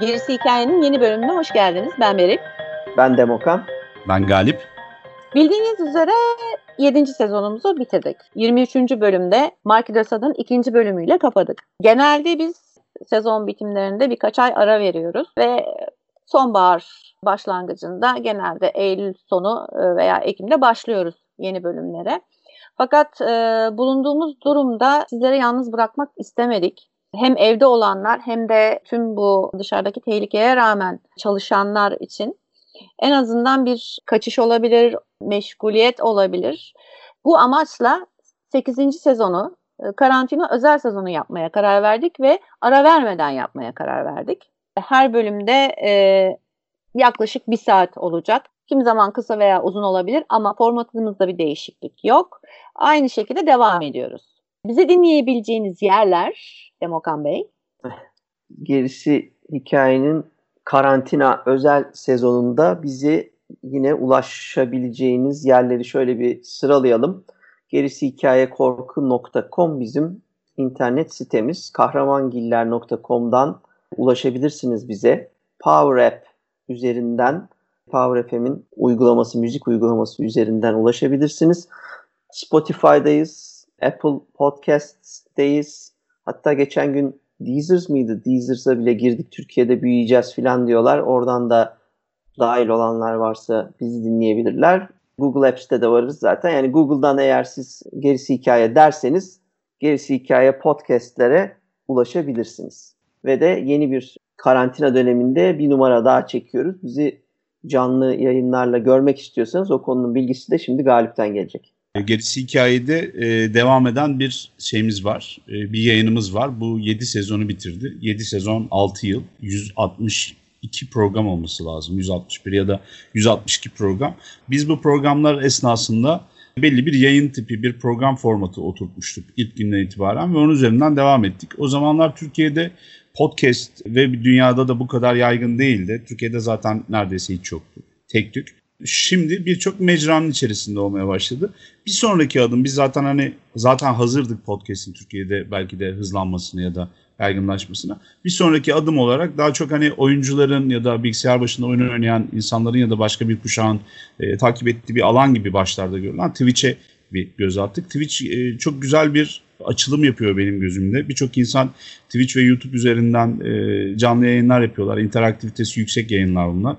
Gerisi Hikayenin yeni bölümüne hoş geldiniz. Ben Beril. Ben Demokan. Ben Galip. Bildiğiniz üzere 7. sezonumuzu bitirdik. 23. bölümde Mark de ikinci bölümüyle kapadık. Genelde biz sezon bitimlerinde birkaç ay ara veriyoruz ve sonbahar başlangıcında genelde Eylül sonu e, veya Ekim'de başlıyoruz yeni bölümlere. Fakat e, bulunduğumuz durumda sizlere yalnız bırakmak istemedik hem evde olanlar hem de tüm bu dışarıdaki tehlikeye rağmen çalışanlar için en azından bir kaçış olabilir, meşguliyet olabilir. Bu amaçla 8. sezonu e, karantina özel sezonu yapmaya karar verdik ve ara vermeden yapmaya karar verdik. Her bölümde e, yaklaşık bir saat olacak. Kim zaman kısa veya uzun olabilir ama formatımızda bir değişiklik yok. Aynı şekilde devam ediyoruz. Bizi dinleyebileceğiniz yerler Demokan Bey? Gerisi hikayenin karantina özel sezonunda bizi yine ulaşabileceğiniz yerleri şöyle bir sıralayalım. Gerisi hikaye korku.com bizim internet sitemiz. Kahramangiller.com'dan ulaşabilirsiniz bize. Power App üzerinden Power FM'in uygulaması, müzik uygulaması üzerinden ulaşabilirsiniz. Spotify'dayız, Apple Podcast'teyiz, Hatta geçen gün Deezers mıydı? Deezers'a bile girdik Türkiye'de büyüyeceğiz falan diyorlar. Oradan da dahil olanlar varsa bizi dinleyebilirler. Google Apps'te de varız zaten. Yani Google'dan eğer siz gerisi hikaye derseniz gerisi hikaye podcastlere ulaşabilirsiniz. Ve de yeni bir karantina döneminde bir numara daha çekiyoruz. Bizi canlı yayınlarla görmek istiyorsanız o konunun bilgisi de şimdi Galip'ten gelecek. E, gerisi hikayede e, devam eden bir şeyimiz var. E, bir yayınımız var. Bu 7 sezonu bitirdi. 7 sezon 6 yıl. 162 program olması lazım. 161 ya da 162 program. Biz bu programlar esnasında belli bir yayın tipi, bir program formatı oturtmuştuk ilk günden itibaren ve onun üzerinden devam ettik. O zamanlar Türkiye'de podcast ve dünyada da bu kadar yaygın değildi. Türkiye'de zaten neredeyse hiç yoktu. Tek tük şimdi birçok mecranın içerisinde olmaya başladı. Bir sonraki adım biz zaten hani zaten hazırdık podcast'in Türkiye'de belki de hızlanmasına ya da yaygınlaşmasına. Bir sonraki adım olarak daha çok hani oyuncuların ya da bilgisayar başında oyun oynayan insanların ya da başka bir kuşağın e, takip ettiği bir alan gibi başlarda görülen Twitch'e bir göz attık. Twitch e, çok güzel bir açılım yapıyor benim gözümde. Birçok insan Twitch ve YouTube üzerinden e, canlı yayınlar yapıyorlar. İnteraktivitesi yüksek yayınlar bunlar.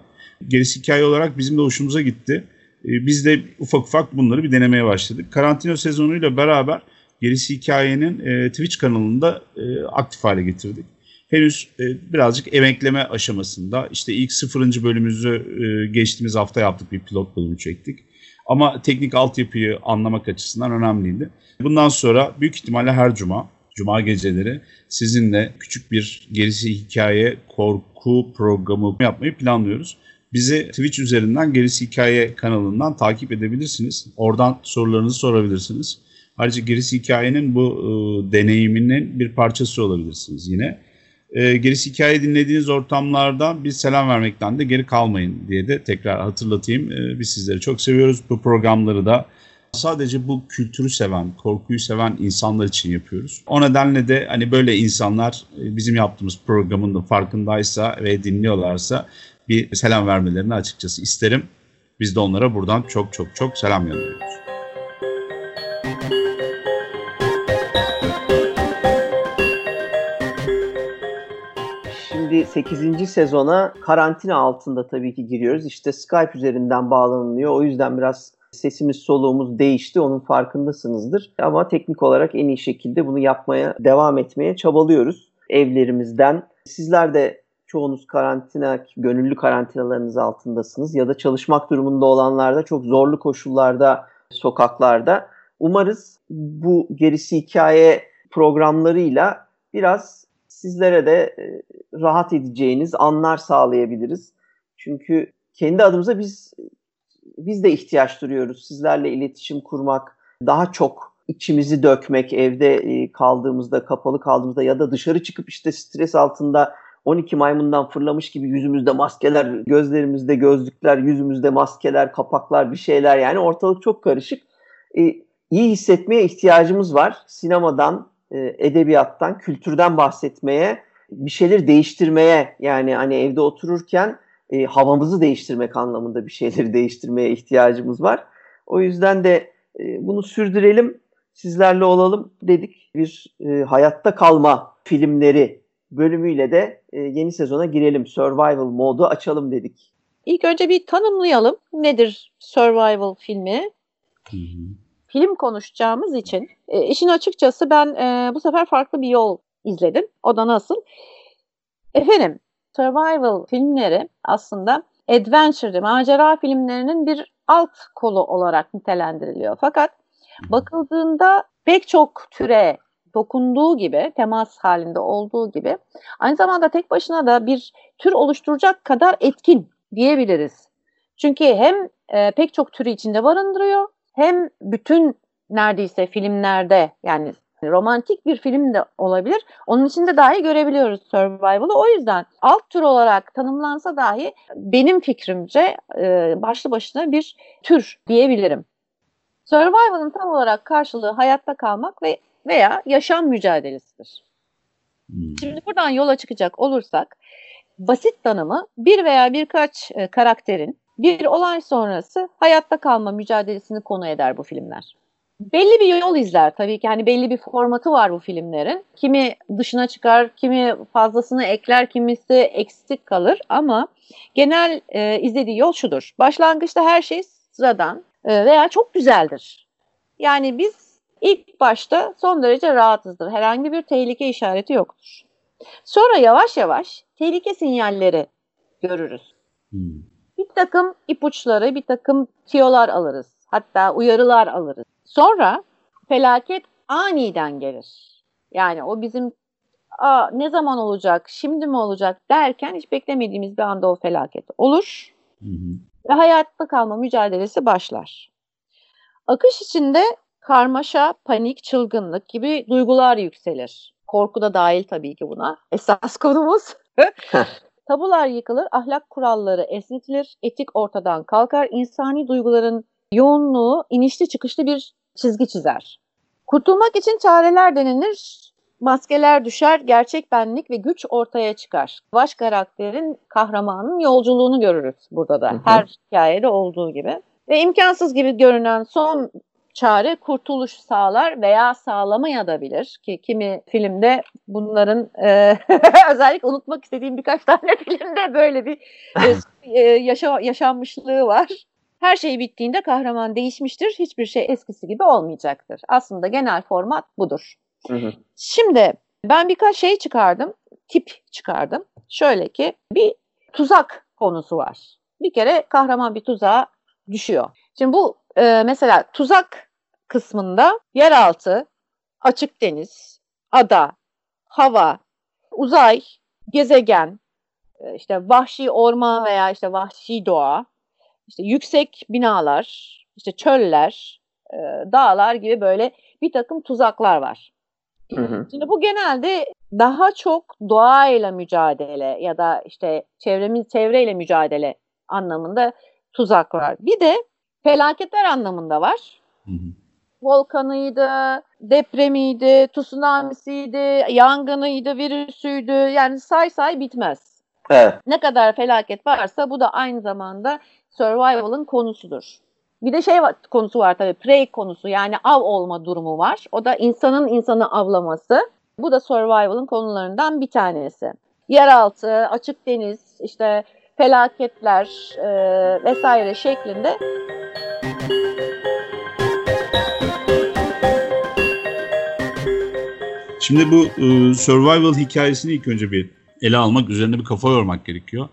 Gerisi hikaye olarak bizim de hoşumuza gitti. E, biz de ufak ufak bunları bir denemeye başladık. Karantina sezonuyla beraber gerisi hikayenin e, Twitch kanalında e, aktif hale getirdik. Henüz e, birazcık emekleme aşamasında. İşte ilk sıfırıncı bölümümüzü e, geçtiğimiz hafta yaptık. Bir pilot bölümü çektik. Ama teknik altyapıyı anlamak açısından önemliydi. Bundan sonra büyük ihtimalle her cuma, cuma geceleri sizinle küçük bir gerisi hikaye korku programı yapmayı planlıyoruz. Bizi Twitch üzerinden Gerisi Hikaye kanalından takip edebilirsiniz. Oradan sorularınızı sorabilirsiniz. Ayrıca Gerisi Hikaye'nin bu e, deneyiminin bir parçası olabilirsiniz yine. E, gerisi Hikaye dinlediğiniz ortamlarda bir selam vermekten de geri kalmayın diye de tekrar hatırlatayım. E, biz sizleri çok seviyoruz. Bu programları da sadece bu kültürü seven, korkuyu seven insanlar için yapıyoruz. O nedenle de hani böyle insanlar e, bizim yaptığımız programın da farkındaysa ve dinliyorlarsa bir selam vermelerini açıkçası isterim. Biz de onlara buradan çok çok çok selam gönderiyoruz. Şimdi 8. sezona karantina altında tabii ki giriyoruz. İşte Skype üzerinden bağlanılıyor. O yüzden biraz sesimiz soluğumuz değişti. Onun farkındasınızdır. Ama teknik olarak en iyi şekilde bunu yapmaya devam etmeye çabalıyoruz evlerimizden. Sizler de çoğunuz karantina, gönüllü karantinalarınız altındasınız ya da çalışmak durumunda olanlar da çok zorlu koşullarda sokaklarda. Umarız bu gerisi hikaye programlarıyla biraz sizlere de e, rahat edeceğiniz anlar sağlayabiliriz. Çünkü kendi adımıza biz biz de ihtiyaç duyuyoruz. Sizlerle iletişim kurmak, daha çok içimizi dökmek evde e, kaldığımızda, kapalı kaldığımızda ya da dışarı çıkıp işte stres altında 12 maymundan fırlamış gibi yüzümüzde maskeler, gözlerimizde gözlükler, yüzümüzde maskeler, kapaklar bir şeyler yani ortalık çok karışık. E, iyi hissetmeye ihtiyacımız var. Sinemadan, e, edebiyattan, kültürden bahsetmeye, bir şeyleri değiştirmeye yani hani evde otururken e, havamızı değiştirmek anlamında bir şeyleri değiştirmeye ihtiyacımız var. O yüzden de e, bunu sürdürelim, sizlerle olalım dedik. Bir e, hayatta kalma filmleri bölümüyle de e, yeni sezona girelim. Survival modu açalım dedik. İlk önce bir tanımlayalım. Nedir survival filmi? Hı hı. Film konuşacağımız için e, işin açıkçası ben e, bu sefer farklı bir yol izledim. O da nasıl? Efendim survival filmleri aslında adventure, macera filmlerinin bir alt kolu olarak nitelendiriliyor. Fakat bakıldığında pek çok türe dokunduğu gibi, temas halinde olduğu gibi aynı zamanda tek başına da bir tür oluşturacak kadar etkin diyebiliriz. Çünkü hem e, pek çok türü içinde barındırıyor hem bütün neredeyse filmlerde yani romantik bir film de olabilir. Onun içinde dahi görebiliyoruz survival'ı. O yüzden alt tür olarak tanımlansa dahi benim fikrimce e, başlı başına bir tür diyebilirim. Survival'ın tam olarak karşılığı hayatta kalmak ve veya yaşam mücadelesidir. Hmm. Şimdi buradan yola çıkacak olursak basit tanımı bir veya birkaç e, karakterin bir olay sonrası hayatta kalma mücadelesini konu eder bu filmler. Belli bir yol izler tabii ki. Hani belli bir formatı var bu filmlerin. Kimi dışına çıkar, kimi fazlasını ekler, kimisi eksik kalır ama genel e, izlediği yol şudur. Başlangıçta her şey sıradan e, veya çok güzeldir. Yani biz İlk başta son derece rahatsızdır. Herhangi bir tehlike işareti yoktur. Sonra yavaş yavaş tehlike sinyalleri görürüz. Hmm. Bir takım ipuçları, bir takım tiyolar alırız. Hatta uyarılar alırız. Sonra felaket aniden gelir. Yani o bizim Aa, ne zaman olacak, şimdi mi olacak derken hiç beklemediğimiz bir anda o felaket olur. Hı Ve hayatta kalma mücadelesi başlar. Akış içinde karmaşa, panik, çılgınlık gibi duygular yükselir. Korku da dahil tabii ki buna. Esas konumuz. Tabular yıkılır, ahlak kuralları esnetilir, etik ortadan kalkar, insani duyguların yoğunluğu inişli çıkışlı bir çizgi çizer. Kurtulmak için çareler denenir, maskeler düşer, gerçek benlik ve güç ortaya çıkar. Baş karakterin, kahramanın yolculuğunu görürüz burada da. Her hikayede olduğu gibi. Ve imkansız gibi görünen son çare kurtuluş sağlar veya sağlamayabilir ki kimi filmde bunların e, özellikle unutmak istediğim birkaç tane filmde böyle bir e, e, yaşa, yaşanmışlığı var. Her şey bittiğinde kahraman değişmiştir. Hiçbir şey eskisi gibi olmayacaktır. Aslında genel format budur. Hı hı. Şimdi ben birkaç şey çıkardım. Tip çıkardım. Şöyle ki bir tuzak konusu var. Bir kere kahraman bir tuzağa düşüyor. Şimdi bu e, mesela tuzak kısmında yeraltı, açık deniz, ada, hava, uzay, gezegen, e, işte vahşi orman veya işte vahşi doğa, işte yüksek binalar, işte çöller, e, dağlar gibi böyle bir takım tuzaklar var. Hı hı. Şimdi bu genelde daha çok doğayla mücadele ya da işte çevremiz çevreyle mücadele anlamında tuzaklar. Bir de felaketler anlamında var. Hı hı. Volkanıydı, depremiydi, tsunamisiydi, yangınıydı, virüsüydü. Yani say say bitmez. Evet. Ne kadar felaket varsa bu da aynı zamanda survival'ın konusudur. Bir de şey var, konusu var tabii prey konusu yani av olma durumu var. O da insanın insanı avlaması. Bu da survival'ın konularından bir tanesi. Yeraltı, açık deniz, işte felaketler e, vesaire şeklinde Şimdi bu e, survival hikayesini ilk önce bir ele almak, üzerine bir kafa yormak gerekiyor.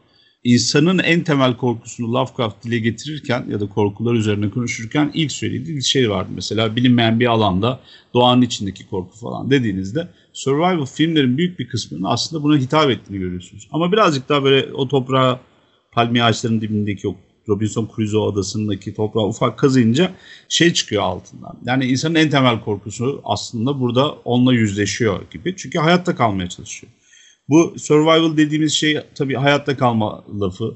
İnsanın en temel korkusunu Lovecraft dile getirirken ya da korkular üzerine konuşurken ilk söylediği bir şey vardı. Mesela bilinmeyen bir alanda doğanın içindeki korku falan dediğinizde survival filmlerin büyük bir kısmının aslında buna hitap ettiğini görüyorsunuz. Ama birazcık daha böyle o toprağa palmiye ağaçlarının dibindeki o Robinson Crusoe adasındaki toprağı ufak kazıyınca şey çıkıyor altından. Yani insanın en temel korkusu aslında burada onunla yüzleşiyor gibi. Çünkü hayatta kalmaya çalışıyor. Bu survival dediğimiz şey tabii hayatta kalma lafı.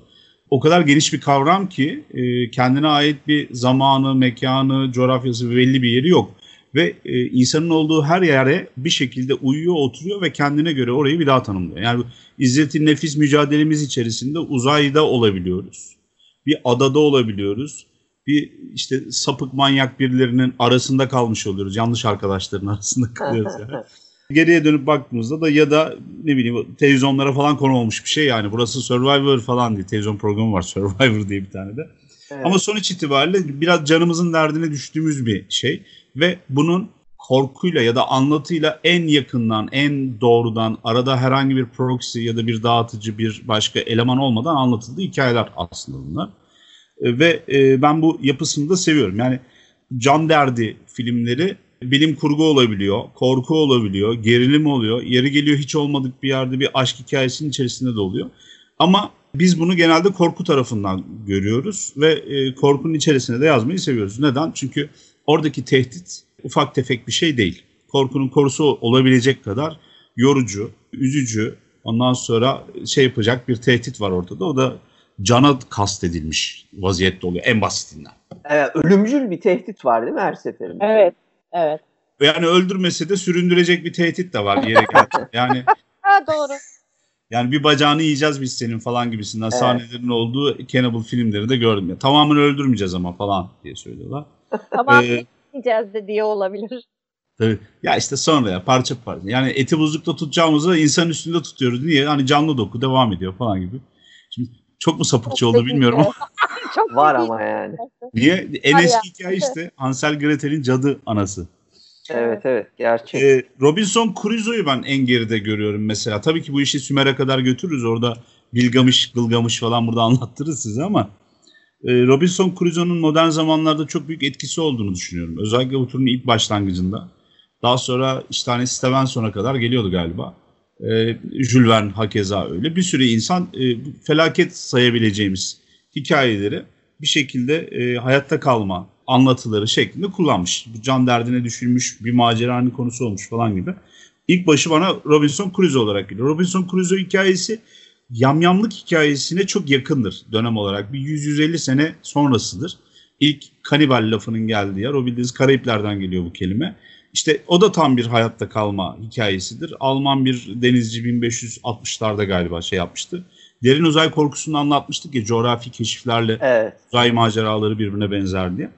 O kadar geniş bir kavram ki e, kendine ait bir zamanı, mekanı, coğrafyası belli bir yeri yok. Ve e, insanın olduğu her yere bir şekilde uyuyor, oturuyor ve kendine göre orayı bir daha tanımlıyor. Yani İzzet-i Nefis mücadelemiz içerisinde uzayda olabiliyoruz. Bir adada olabiliyoruz. Bir işte sapık manyak birilerinin arasında kalmış oluyoruz. Yanlış arkadaşların arasında kalıyoruz yani. Geriye dönüp baktığımızda da ya da ne bileyim televizyonlara falan konu olmuş bir şey yani. Burası Survivor falan diye televizyon programı var Survivor diye bir tane de. Evet. Ama sonuç itibariyle biraz canımızın derdine düştüğümüz bir şey ve bunun korkuyla ya da anlatıyla en yakından, en doğrudan arada herhangi bir proxy ya da bir dağıtıcı bir başka eleman olmadan anlatıldığı hikayeler aslında bunlar. E, ve e, ben bu yapısını da seviyorum. Yani can derdi filmleri bilim kurgu olabiliyor, korku olabiliyor, gerilim oluyor. Yeri geliyor hiç olmadık bir yerde bir aşk hikayesinin içerisinde de oluyor. Ama biz bunu genelde korku tarafından görüyoruz ve e, korkunun içerisine de yazmayı seviyoruz. Neden? Çünkü oradaki tehdit ufak tefek bir şey değil. Korkunun korusu olabilecek kadar yorucu, üzücü, ondan sonra şey yapacak bir tehdit var ortada. O da cana kastedilmiş vaziyette oluyor en basitinden. Evet, ölümcül bir tehdit var değil mi her seferinde? Evet, evet. Yani öldürmese de süründürecek bir tehdit de var yere geldi. Yani ha, doğru. Yani bir bacağını yiyeceğiz biz senin falan gibisinden evet. sahnelerin olduğu Cannibal filmleri de gördüm. Ya. Tamamen öldürmeyeceğiz ama falan diye söylüyorlar. Tamam ee, yiyeceğiz de diye olabilir. Tabii. Ya işte sonra ya parça parça. Yani eti buzlukta tutacağımızı insan üstünde tutuyoruz. Niye? Hani canlı doku devam ediyor falan gibi. Şimdi çok mu sapıkçı çok oldu bilmiyorum ama. çok Var ama yani. Niye? En eski hikaye işte Hansel Gretel'in cadı anası. Evet evet gerçek. Ee, Robinson Crusoe'yu ben en geride görüyorum mesela. Tabii ki bu işi Sümer'e kadar götürürüz. Orada Bilgamış, Gılgamış falan burada anlattırırız size ama Robinson Crusoe'nun modern zamanlarda çok büyük etkisi olduğunu düşünüyorum. Özellikle bu turun ilk başlangıcında. Daha sonra işte hani Stevenson'a kadar geliyordu galiba. E, Jules Verne hakeza öyle. Bir sürü insan e, felaket sayabileceğimiz hikayeleri bir şekilde e, hayatta kalma, anlatıları şeklinde kullanmış. Bu can derdine düşülmüş bir maceranın konusu olmuş falan gibi. İlk başı bana Robinson Crusoe olarak geliyor. Robinson Crusoe hikayesi yamyamlık hikayesine çok yakındır dönem olarak. Bir 100-150 sene sonrasıdır. İlk kanibal lafının geldiği yer. O bildiğiniz Karayipler'den geliyor bu kelime. İşte o da tam bir hayatta kalma hikayesidir. Alman bir denizci 1560'larda galiba şey yapmıştı. Derin uzay korkusunu anlatmıştık ya coğrafi keşiflerle evet. uzay maceraları birbirine benzer diye.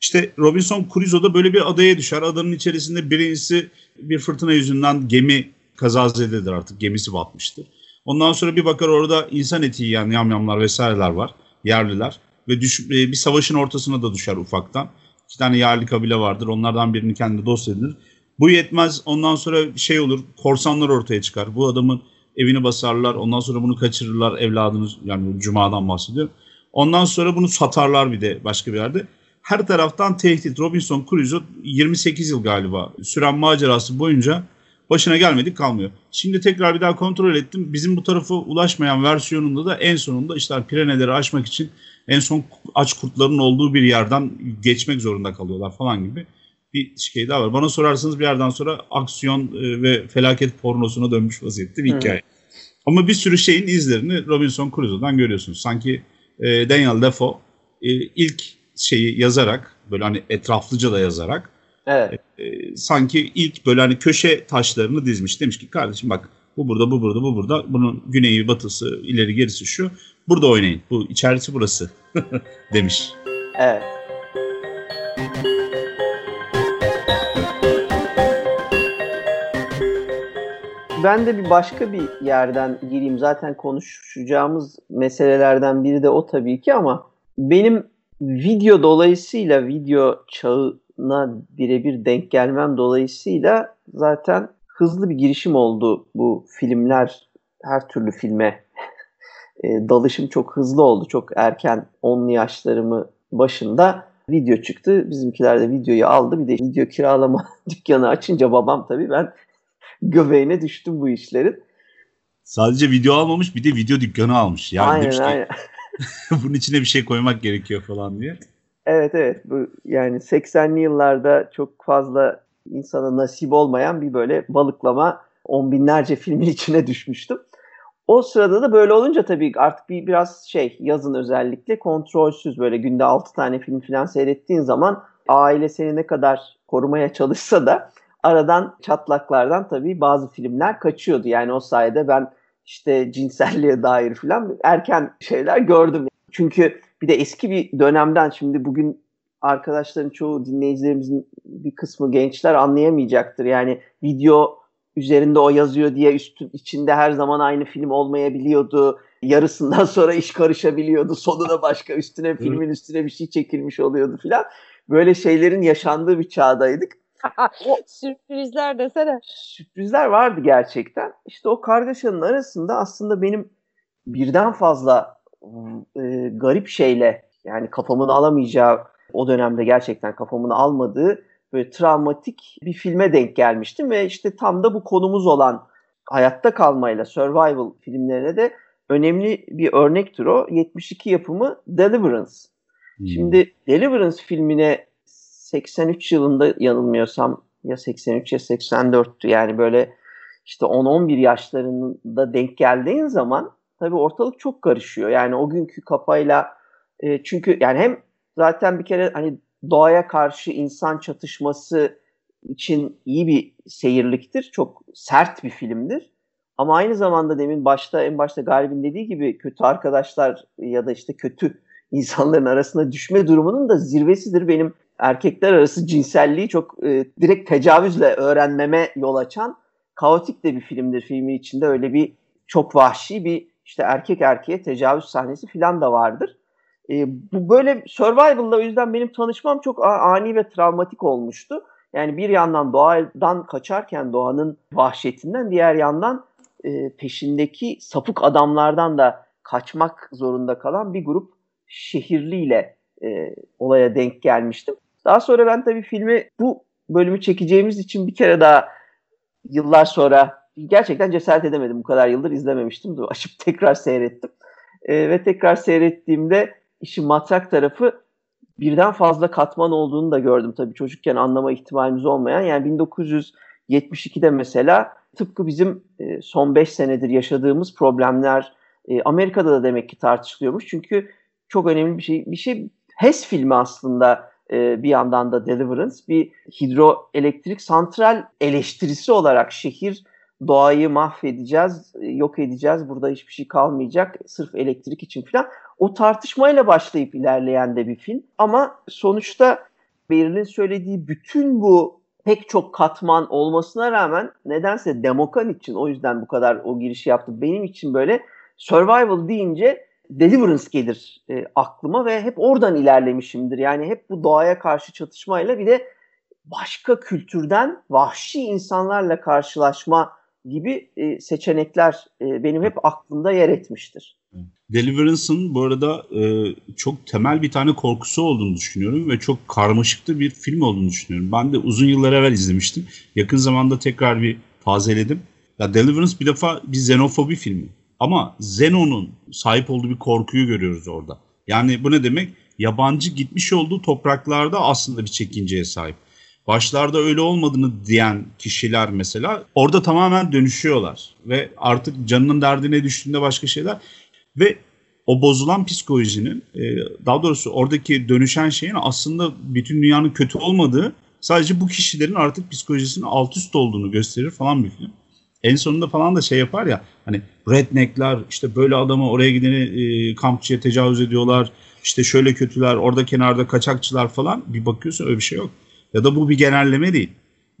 İşte Robinson Crusoe da böyle bir adaya düşer. Adanın içerisinde birincisi bir fırtına yüzünden gemi kazazededir artık. Gemisi batmıştır. Ondan sonra bir bakar orada insan eti yiyen yamyamlar vesaireler var. Yerliler. Ve düş, e, bir savaşın ortasına da düşer ufaktan. İki tane yerli kabile vardır. Onlardan birini kendi dost edinir. Bu yetmez. Ondan sonra şey olur. Korsanlar ortaya çıkar. Bu adamın evini basarlar. Ondan sonra bunu kaçırırlar. Evladını yani Cuma'dan bahsediyorum. Ondan sonra bunu satarlar bir de başka bir yerde her taraftan tehdit. Robinson Crusoe 28 yıl galiba süren macerası boyunca başına gelmedik kalmıyor. Şimdi tekrar bir daha kontrol ettim. Bizim bu tarafa ulaşmayan versiyonunda da en sonunda işte Pireneleri aşmak için en son aç kurtların olduğu bir yerden geçmek zorunda kalıyorlar falan gibi bir şey daha var. Bana sorarsanız bir yerden sonra aksiyon e, ve felaket pornosuna dönmüş vaziyette bir hikaye. Ama bir sürü şeyin izlerini Robinson Crusoe'dan görüyorsunuz. Sanki e, Daniel Defoe e, ilk şeyi yazarak böyle hani etraflıca da yazarak evet. e, sanki ilk böyle hani köşe taşlarını dizmiş. Demiş ki kardeşim bak bu burada bu burada bu burada bunun güneyi batısı ileri gerisi şu burada oynayın bu içerisi burası demiş. Evet. Ben de bir başka bir yerden gireyim. Zaten konuşacağımız meselelerden biri de o tabii ki ama benim video dolayısıyla video çağına birebir denk gelmem dolayısıyla zaten hızlı bir girişim oldu bu filmler her türlü filme e, dalışım çok hızlı oldu. Çok erken 10'lu yaşlarımı başında video çıktı. Bizimkiler de videoyu aldı. Bir de video kiralama dükkanı açınca babam tabii ben göbeğine düştüm bu işlerin. Sadece video almamış bir de video dükkanı almış. Yani aynen aynen. Bunun içine bir şey koymak gerekiyor falan diye. Evet evet. Bu yani 80'li yıllarda çok fazla insana nasip olmayan bir böyle balıklama on binlerce filmin içine düşmüştüm. O sırada da böyle olunca tabii artık bir biraz şey yazın özellikle kontrolsüz böyle günde 6 tane film falan seyrettiğin zaman aile seni ne kadar korumaya çalışsa da aradan çatlaklardan tabii bazı filmler kaçıyordu. Yani o sayede ben işte cinselliğe dair falan erken şeyler gördüm. Çünkü bir de eski bir dönemden şimdi bugün arkadaşların çoğu dinleyicilerimizin bir kısmı gençler anlayamayacaktır. Yani video üzerinde o yazıyor diye üstü, içinde her zaman aynı film olmayabiliyordu. Yarısından sonra iş karışabiliyordu. Sonuna başka üstüne filmin üstüne bir şey çekilmiş oluyordu filan. Böyle şeylerin yaşandığı bir çağdaydık. o, Sürprizler desene. Sürprizler vardı gerçekten. İşte o kargaşanın arasında aslında benim birden fazla e, garip şeyle yani kafamın alamayacağı o dönemde gerçekten kafamın almadığı böyle travmatik bir filme denk gelmiştim ve işte tam da bu konumuz olan hayatta kalmayla survival filmlerine de önemli bir örnektir o. 72 yapımı Deliverance. Hmm. Şimdi Deliverance filmine 83 yılında yanılmıyorsam ya 83 ya 84'tü yani böyle işte 10-11 yaşlarında denk geldiğin zaman tabii ortalık çok karışıyor. Yani o günkü kafayla e, çünkü yani hem zaten bir kere hani doğaya karşı insan çatışması için iyi bir seyirliktir. Çok sert bir filmdir. Ama aynı zamanda demin başta en başta Galib'in dediği gibi kötü arkadaşlar ya da işte kötü insanların arasına düşme durumunun da zirvesidir. Benim erkekler arası cinselliği çok e, direkt tecavüzle öğrenmeme yol açan kaotik de bir filmdir. Filmin içinde öyle bir çok vahşi bir işte erkek erkeğe tecavüz sahnesi falan da vardır. E, bu böyle survival'la o yüzden benim tanışmam çok ani ve travmatik olmuştu. Yani bir yandan doğadan kaçarken doğanın vahşetinden diğer yandan e, peşindeki sapık adamlardan da kaçmak zorunda kalan bir grup şehirliyle e, olaya denk gelmiştim. Daha sonra ben tabii filmi bu bölümü çekeceğimiz için bir kere daha yıllar sonra gerçekten cesaret edemedim. Bu kadar yıldır izlememiştim. Açıp tekrar seyrettim. E, ve tekrar seyrettiğimde işin matrak tarafı birden fazla katman olduğunu da gördüm tabii çocukken anlama ihtimalimiz olmayan. Yani 1972'de mesela tıpkı bizim e, son 5 senedir yaşadığımız problemler e, Amerika'da da demek ki tartışılıyormuş. Çünkü çok önemli bir şey. Bir şey HES filmi aslında e, bir yandan da Deliverance bir hidroelektrik santral eleştirisi olarak şehir doğayı mahvedeceğiz, yok edeceğiz, burada hiçbir şey kalmayacak sırf elektrik için falan. O tartışmayla başlayıp ilerleyen de bir film. Ama sonuçta Beril'in söylediği bütün bu pek çok katman olmasına rağmen nedense Demokan için o yüzden bu kadar o girişi yaptı. Benim için böyle survival deyince Deliverance gelir e, aklıma ve hep oradan ilerlemişimdir. Yani hep bu doğaya karşı çatışmayla bir de başka kültürden vahşi insanlarla karşılaşma gibi e, seçenekler e, benim hep aklımda yer etmiştir. Deliverance'ın bu arada e, çok temel bir tane korkusu olduğunu düşünüyorum ve çok karmaşıklı bir film olduğunu düşünüyorum. Ben de uzun yıllar evvel izlemiştim. Yakın zamanda tekrar bir tazeledim. Ya Deliverance bir defa bir xenofobi filmi. Ama Zeno'nun sahip olduğu bir korkuyu görüyoruz orada. Yani bu ne demek? Yabancı gitmiş olduğu topraklarda aslında bir çekinceye sahip. Başlarda öyle olmadığını diyen kişiler mesela orada tamamen dönüşüyorlar. Ve artık canının derdine düştüğünde başka şeyler. Ve o bozulan psikolojinin e, daha doğrusu oradaki dönüşen şeyin aslında bütün dünyanın kötü olmadığı sadece bu kişilerin artık psikolojisinin alt üst olduğunu gösterir falan bir film. En sonunda falan da şey yapar ya hani redneckler işte böyle adamı oraya gideni e, kampçıya tecavüz ediyorlar. işte şöyle kötüler orada kenarda kaçakçılar falan bir bakıyorsun öyle bir şey yok. Ya da bu bir genelleme değil.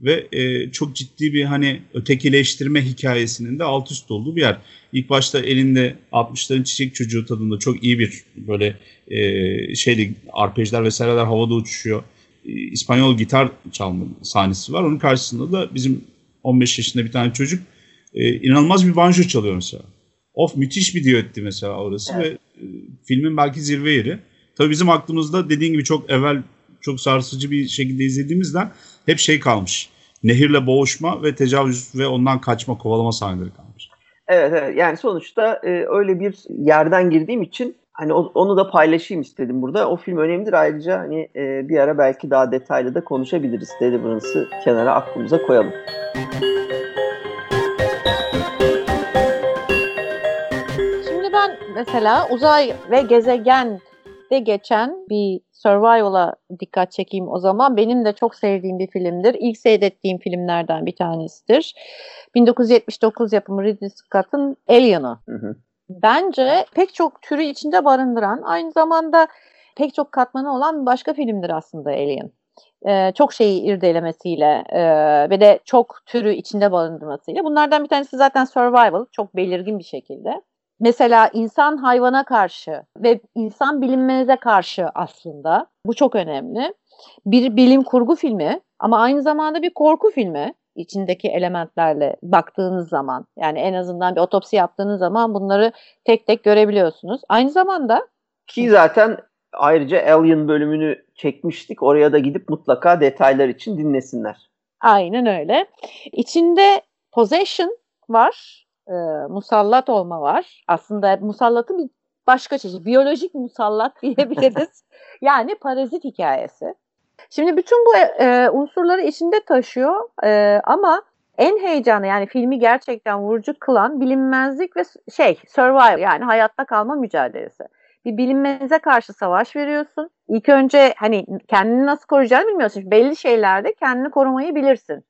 Ve e, çok ciddi bir hani ötekileştirme hikayesinin de alt üst olduğu bir yer. İlk başta elinde 60'ların çiçek çocuğu tadında çok iyi bir böyle e, şeyli arpejler vesaireler havada uçuşuyor. E, İspanyol gitar çalma sahnesi var. Onun karşısında da bizim 15 yaşında bir tane çocuk e, inanılmaz bir banjo çalıyor mesela. Of müthiş bir düetti mesela orası evet. ve e, filmin belki zirve yeri. Tabii bizim aklımızda dediğin gibi çok evvel çok sarsıcı bir şekilde izlediğimizden hep şey kalmış. Nehirle boğuşma ve tecavüz ve ondan kaçma, kovalama sahneleri kalmış. Evet, evet. yani sonuçta e, öyle bir yerden girdiğim için Hani onu da paylaşayım istedim burada. O film önemlidir. Ayrıca hani e, bir ara belki daha detaylı da konuşabiliriz. Deliverance'ı kenara aklımıza koyalım. Şimdi ben mesela uzay ve gezegende geçen bir survival'a dikkat çekeyim o zaman. Benim de çok sevdiğim bir filmdir. İlk seyrettiğim filmlerden bir tanesidir. 1979 yapımı Ridley Scott'ın Alien'ı. Hı hı. Bence pek çok türü içinde barındıran, aynı zamanda pek çok katmanı olan başka filmdir aslında Alien. Ee, çok şeyi irdelemesiyle e, ve de çok türü içinde barındırmasıyla. Bunlardan bir tanesi zaten survival, çok belirgin bir şekilde. Mesela insan hayvana karşı ve insan bilinmeze karşı aslında. Bu çok önemli. Bir bilim kurgu filmi ama aynı zamanda bir korku filmi içindeki elementlerle baktığınız zaman yani en azından bir otopsi yaptığınız zaman bunları tek tek görebiliyorsunuz. Aynı zamanda ki zaten ayrıca Alien bölümünü çekmiştik. Oraya da gidip mutlaka detaylar için dinlesinler. Aynen öyle. İçinde possession var. E, musallat olma var. Aslında musallatın bir başka çeşit. Biyolojik musallat diyebiliriz. yani parazit hikayesi. Şimdi bütün bu e, unsurları içinde taşıyor e, ama en heyecanlı yani filmi gerçekten vurucu kılan bilinmezlik ve şey survival yani hayatta kalma mücadelesi. Bir bilinmeze karşı savaş veriyorsun. İlk önce hani kendini nasıl koruyacağını bilmiyorsun. Belli şeylerde kendini korumayı bilirsin.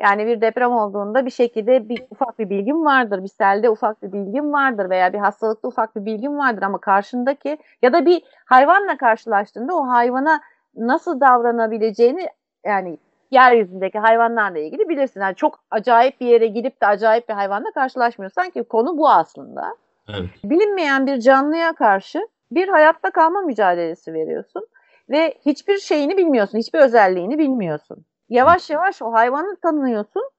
Yani bir deprem olduğunda bir şekilde bir ufak bir bilgim vardır, bir selde ufak bir bilgim vardır veya bir hastalıkta ufak bir bilgim vardır ama karşındaki ya da bir hayvanla karşılaştığında o hayvana nasıl davranabileceğini yani yeryüzündeki hayvanlarla ilgili bilirsin. Yani çok acayip bir yere gidip de acayip bir hayvanla karşılaşmıyorsan ki konu bu aslında. Evet. Bilinmeyen bir canlıya karşı bir hayatta kalma mücadelesi veriyorsun ve hiçbir şeyini bilmiyorsun, hiçbir özelliğini bilmiyorsun. Yavaş yavaş o hayvanı tanıyorsun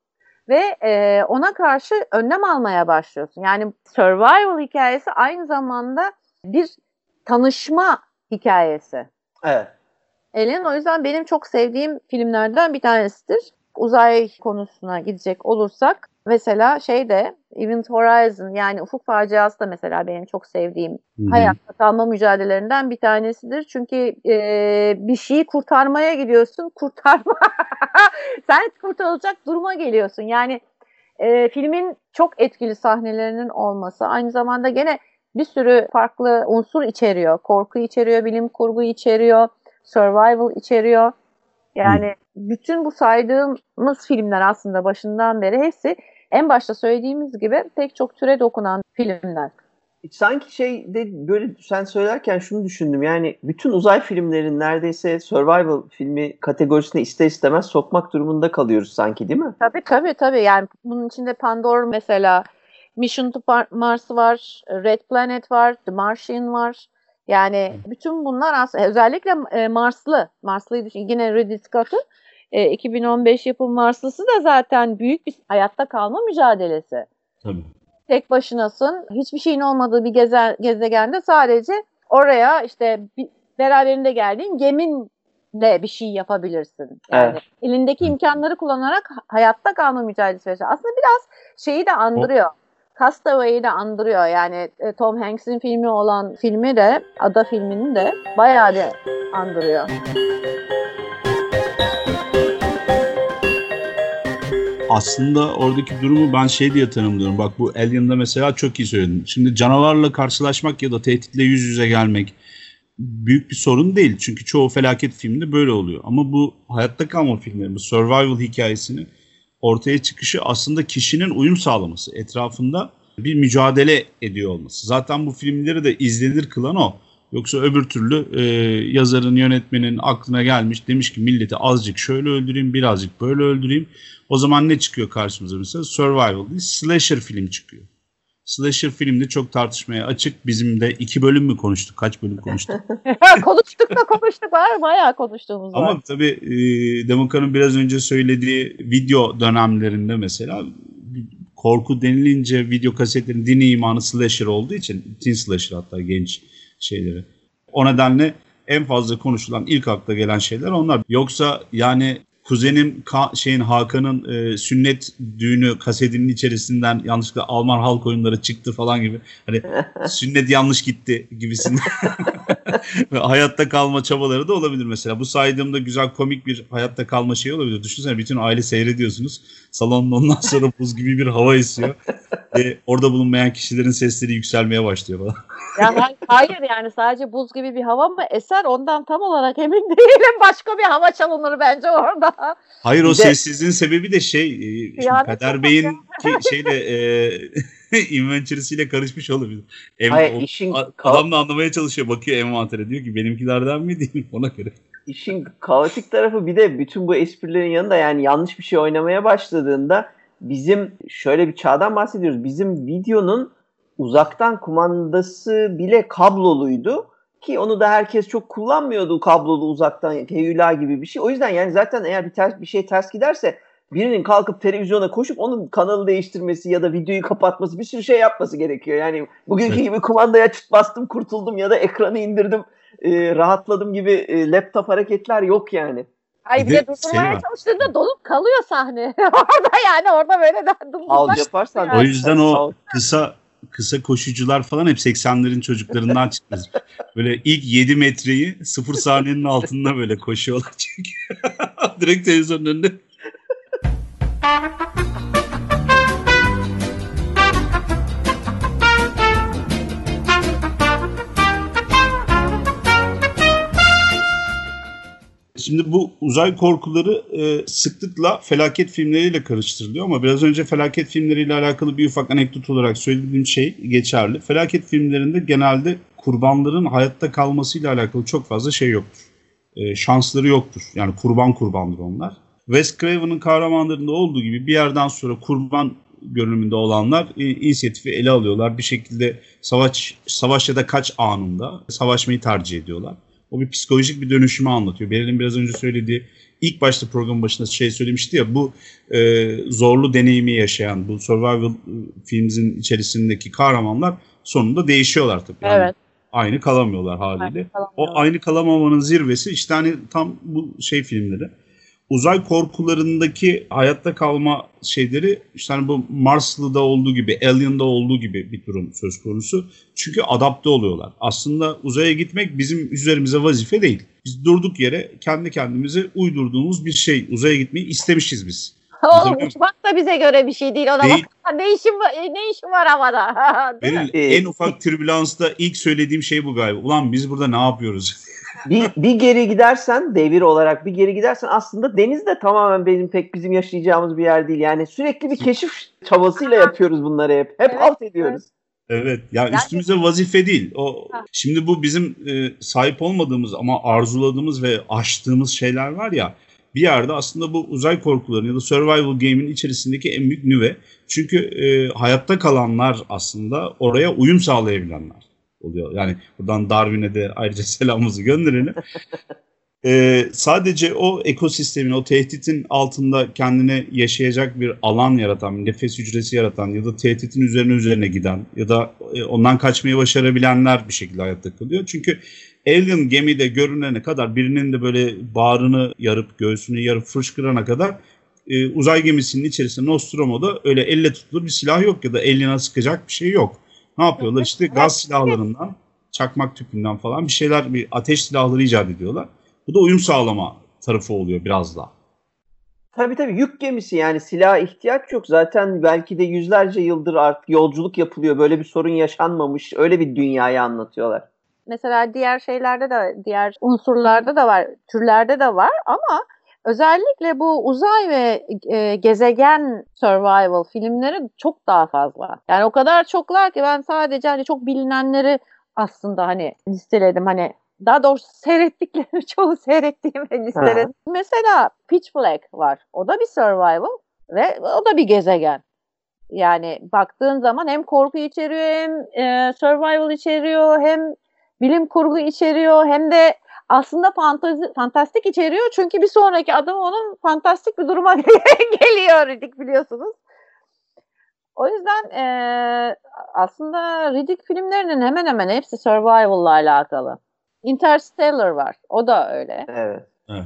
ve e, ona karşı önlem almaya başlıyorsun. Yani survival hikayesi aynı zamanda bir tanışma hikayesi. Evet. Alien o yüzden benim çok sevdiğim filmlerden bir tanesidir. Uzay konusuna gidecek olursak mesela şey de Event Horizon yani Ufuk Faciası da mesela benim çok sevdiğim hayatta kalma mücadelelerinden bir tanesidir. Çünkü e, bir şeyi kurtarmaya gidiyorsun kurtarma sen kurtarılacak duruma geliyorsun. Yani e, filmin çok etkili sahnelerinin olması aynı zamanda gene bir sürü farklı unsur içeriyor. Korku içeriyor, bilim kurgu içeriyor survival içeriyor. Yani Hı. bütün bu saydığımız filmler aslında başından beri hepsi en başta söylediğimiz gibi pek çok türe dokunan filmler. Sanki şey de böyle sen söylerken şunu düşündüm. Yani bütün uzay filmlerin neredeyse survival filmi kategorisine ister istemez sokmak durumunda kalıyoruz sanki değil mi? Tabii tabii tabii. Yani bunun içinde Pandora mesela Mission to Mars var, Red Planet var, The Martian var. Yani bütün bunlar aslında özellikle e, Marslı, Marslıyı düşün. Yine Ridley Scott'ın e, 2015 yapım Marslısı da zaten büyük bir hayatta kalma mücadelesi. Tabii. Tek başınasın. Hiçbir şeyin olmadığı bir geze, gezegende sadece oraya işte bir, beraberinde geldiğin geminle bir şey yapabilirsin. Yani evet. elindeki imkanları kullanarak hayatta kalma mücadelesi. Aslında biraz şeyi de andırıyor. O Castaway'i de andırıyor. Yani e, Tom Hanks'in filmi olan filmi de, Ada filmini de bayağı bir andırıyor. Aslında oradaki durumu ben şey diye tanımlıyorum. Bak bu Alien'da mesela çok iyi söyledin. Şimdi canavarla karşılaşmak ya da tehditle yüz yüze gelmek büyük bir sorun değil. Çünkü çoğu felaket filminde böyle oluyor. Ama bu hayatta kalma filmleri, bu survival hikayesini ortaya çıkışı aslında kişinin uyum sağlaması, etrafında bir mücadele ediyor olması. Zaten bu filmleri de izlenir kılan o. Yoksa öbür türlü e, yazarın, yönetmenin aklına gelmiş demiş ki milleti azıcık şöyle öldüreyim, birazcık böyle öldüreyim. O zaman ne çıkıyor karşımıza mesela? Survival değil, slasher film çıkıyor. Slasher filmde çok tartışmaya açık. Bizim de iki bölüm mü konuştuk? Kaç bölüm konuştuk? konuştuk da konuştuk. Var bayağı konuştuğumuz var. Ama tabii e, Demokan'ın biraz önce söylediği video dönemlerinde mesela korku denilince video kasetlerin dini imanı slasher olduğu için teen slasher hatta genç şeyleri. O nedenle en fazla konuşulan ilk akla gelen şeyler onlar. Yoksa yani kuzenim Ka- şeyin Hakan'ın e, sünnet düğünü kasetinin içerisinden yanlışlıkla Alman halk oyunları çıktı falan gibi. Hani sünnet yanlış gitti gibisinden. Ve hayatta kalma çabaları da olabilir mesela. Bu saydığımda güzel komik bir hayatta kalma şeyi olabilir. Düşünsene bütün aile seyrediyorsunuz. Salonun ondan sonra buz gibi bir hava esiyor. Ve orada bulunmayan kişilerin sesleri yükselmeye başlıyor falan. Ya hayır yani sadece buz gibi bir hava mı eser ondan tam olarak emin değilim. Başka bir hava çalınır bence orada. Hayır o de- sessizliğin sebebi de şey e, çok Bey'in ki, şeyle e, inventory'siyle karışmış olabilir. Em, Hayır, o- işin adam da anlamaya çalışıyor. Bakıyor envantere diyor ki benimkilerden mi değil? Ona göre. İşin kaotik tarafı bir de bütün bu esprilerin yanında yani yanlış bir şey oynamaya başladığında bizim şöyle bir çağdan bahsediyoruz. Bizim videonun uzaktan kumandası bile kabloluydu ki onu da herkes çok kullanmıyordu kablolu uzaktan heyula gibi bir şey. O yüzden yani zaten eğer bir ters bir şey ters giderse birinin kalkıp televizyona koşup onun kanalı değiştirmesi ya da videoyu kapatması bir sürü şey yapması gerekiyor. Yani bugünkü Evet. gibi kumandaya çıt bastım kurtuldum ya da ekranı indirdim e, rahatladım gibi e, laptop hareketler yok yani. Ay Bir bir de de durdurmaya çalıştığında dolup kalıyor sahne. orada yani orada böyle de Al durdurmak. yaparsan Yani. O yüzden o Al- kısa kısa koşucular falan hep 80'lerin çocuklarından çıkmaz. Böyle ilk 7 metreyi 0 saniyenin altında böyle koşuyorlar çünkü. Direkt televizyonun önünde. Şimdi bu uzay korkuları e, sıklıkla felaket filmleriyle karıştırılıyor ama biraz önce felaket filmleriyle alakalı bir ufak anekdot olarak söylediğim şey geçerli. Felaket filmlerinde genelde kurbanların hayatta kalmasıyla alakalı çok fazla şey yoktur. E, şansları yoktur. Yani kurban kurbandır onlar. Wes Craven'ın kahramanlarında olduğu gibi bir yerden sonra kurban görünümünde olanlar e, inisiyatifi ele alıyorlar. Bir şekilde savaş savaş ya da kaç anında savaşmayı tercih ediyorlar. O bir psikolojik bir dönüşümü anlatıyor. Beril'in biraz önce söylediği ilk başta programın başında şey söylemişti ya bu e, zorlu deneyimi yaşayan bu survival e, filmimizin içerisindeki kahramanlar sonunda değişiyorlar tabii. Yani Evet. Aynı kalamıyorlar haliyle. Aynı kalamıyorlar. O aynı kalamamanın zirvesi işte hani tam bu şey filmleri. Uzay korkularındaki hayatta kalma şeyleri işte hani bu Marslı'da olduğu gibi, Alien'da olduğu gibi bir durum söz konusu. Çünkü adapte oluyorlar. Aslında uzaya gitmek bizim üzerimize vazife değil. Biz durduk yere kendi kendimize uydurduğumuz bir şey. Uzaya gitmeyi istemişiz biz. Oğlum Bizim- uçmak da bize göre bir şey değil. Ona Değil. bak. Ne işin var, ne işin var havada? Benim Ee, en ufak türbülansta ilk söylediğim şey bu galiba. Ulan biz burada ne yapıyoruz? bir, bir geri gidersen devir olarak bir geri gidersen aslında deniz de tamamen benim pek bizim yaşayacağımız bir yer değil. Yani sürekli bir keşif çabasıyla yapıyoruz bunları hep. Hep Evet, alt ediyoruz. Evet. Ya Yani- üstümüze vazife değil. O Ha. şimdi bu bizim e, sahip olmadığımız ama arzuladığımız ve aştığımız şeyler var ya. Bir yerde aslında bu uzay korkularının ya da survival game'in içerisindeki en büyük nüve. Çünkü e, hayatta kalanlar aslında oraya uyum sağlayabilenler oluyor. Yani buradan Darwin'e de ayrıca selamımızı gönderelim. Ee, sadece o ekosistemin, o tehditin altında kendine yaşayacak bir alan yaratan, nefes hücresi yaratan ya da tehditin üzerine üzerine giden ya da e, ondan kaçmayı başarabilenler bir şekilde hayatta kalıyor. Çünkü Alien gemide görünene kadar birinin de böyle bağrını yarıp göğsünü yarıp fışkırana kadar e, uzay gemisinin içerisinde Nostromo'da öyle elle tutulur bir silah yok ya da eline sıkacak bir şey yok. Ne yapıyorlar? İşte gaz silahlarından, çakmak tüpünden falan bir şeyler, bir ateş silahları icat ediyorlar. Bu da uyum sağlama tarafı oluyor biraz da. Tabii tabii yük gemisi yani silaha ihtiyaç yok. Zaten belki de yüzlerce yıldır artık yolculuk yapılıyor. Böyle bir sorun yaşanmamış. Öyle bir dünyayı anlatıyorlar. Mesela diğer şeylerde de, diğer unsurlarda da var, türlerde de var ama özellikle bu uzay ve e, gezegen survival filmleri çok daha fazla. Yani o kadar çoklar ki ben sadece hani çok bilinenleri aslında hani listeledim. Hani daha doğrusu seyrettiklerimi çoğu seyrettiğim ve listeledim. Mesela Pitch Black var. O da bir survival ve o da bir gezegen. Yani baktığın zaman hem korku içeriyor hem e, survival içeriyor hem bilim kurgu içeriyor hem de aslında fantazi, fantastik içeriyor. Çünkü bir sonraki adım onun fantastik bir duruma geliyor Riddick biliyorsunuz. O yüzden e, aslında Riddick filmlerinin hemen hemen hepsi survival'la alakalı. Interstellar var. O da öyle. Evet. Evet.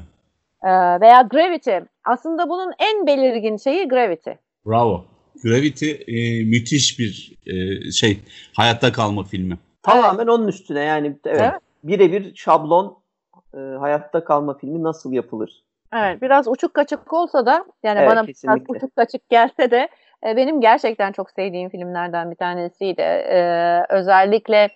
Ee, veya Gravity. Aslında bunun en belirgin şeyi Gravity. Bravo. Gravity e, müthiş bir e, şey hayatta kalma filmi. Tamamen onun üstüne yani evet, Evet. birebir şablon e, hayatta kalma filmi nasıl yapılır? Evet biraz uçuk kaçık olsa da yani Evet, bana biraz kesinlikle. uçuk kaçık gelse de e, benim gerçekten çok sevdiğim filmlerden bir tanesiydi. E, özellikle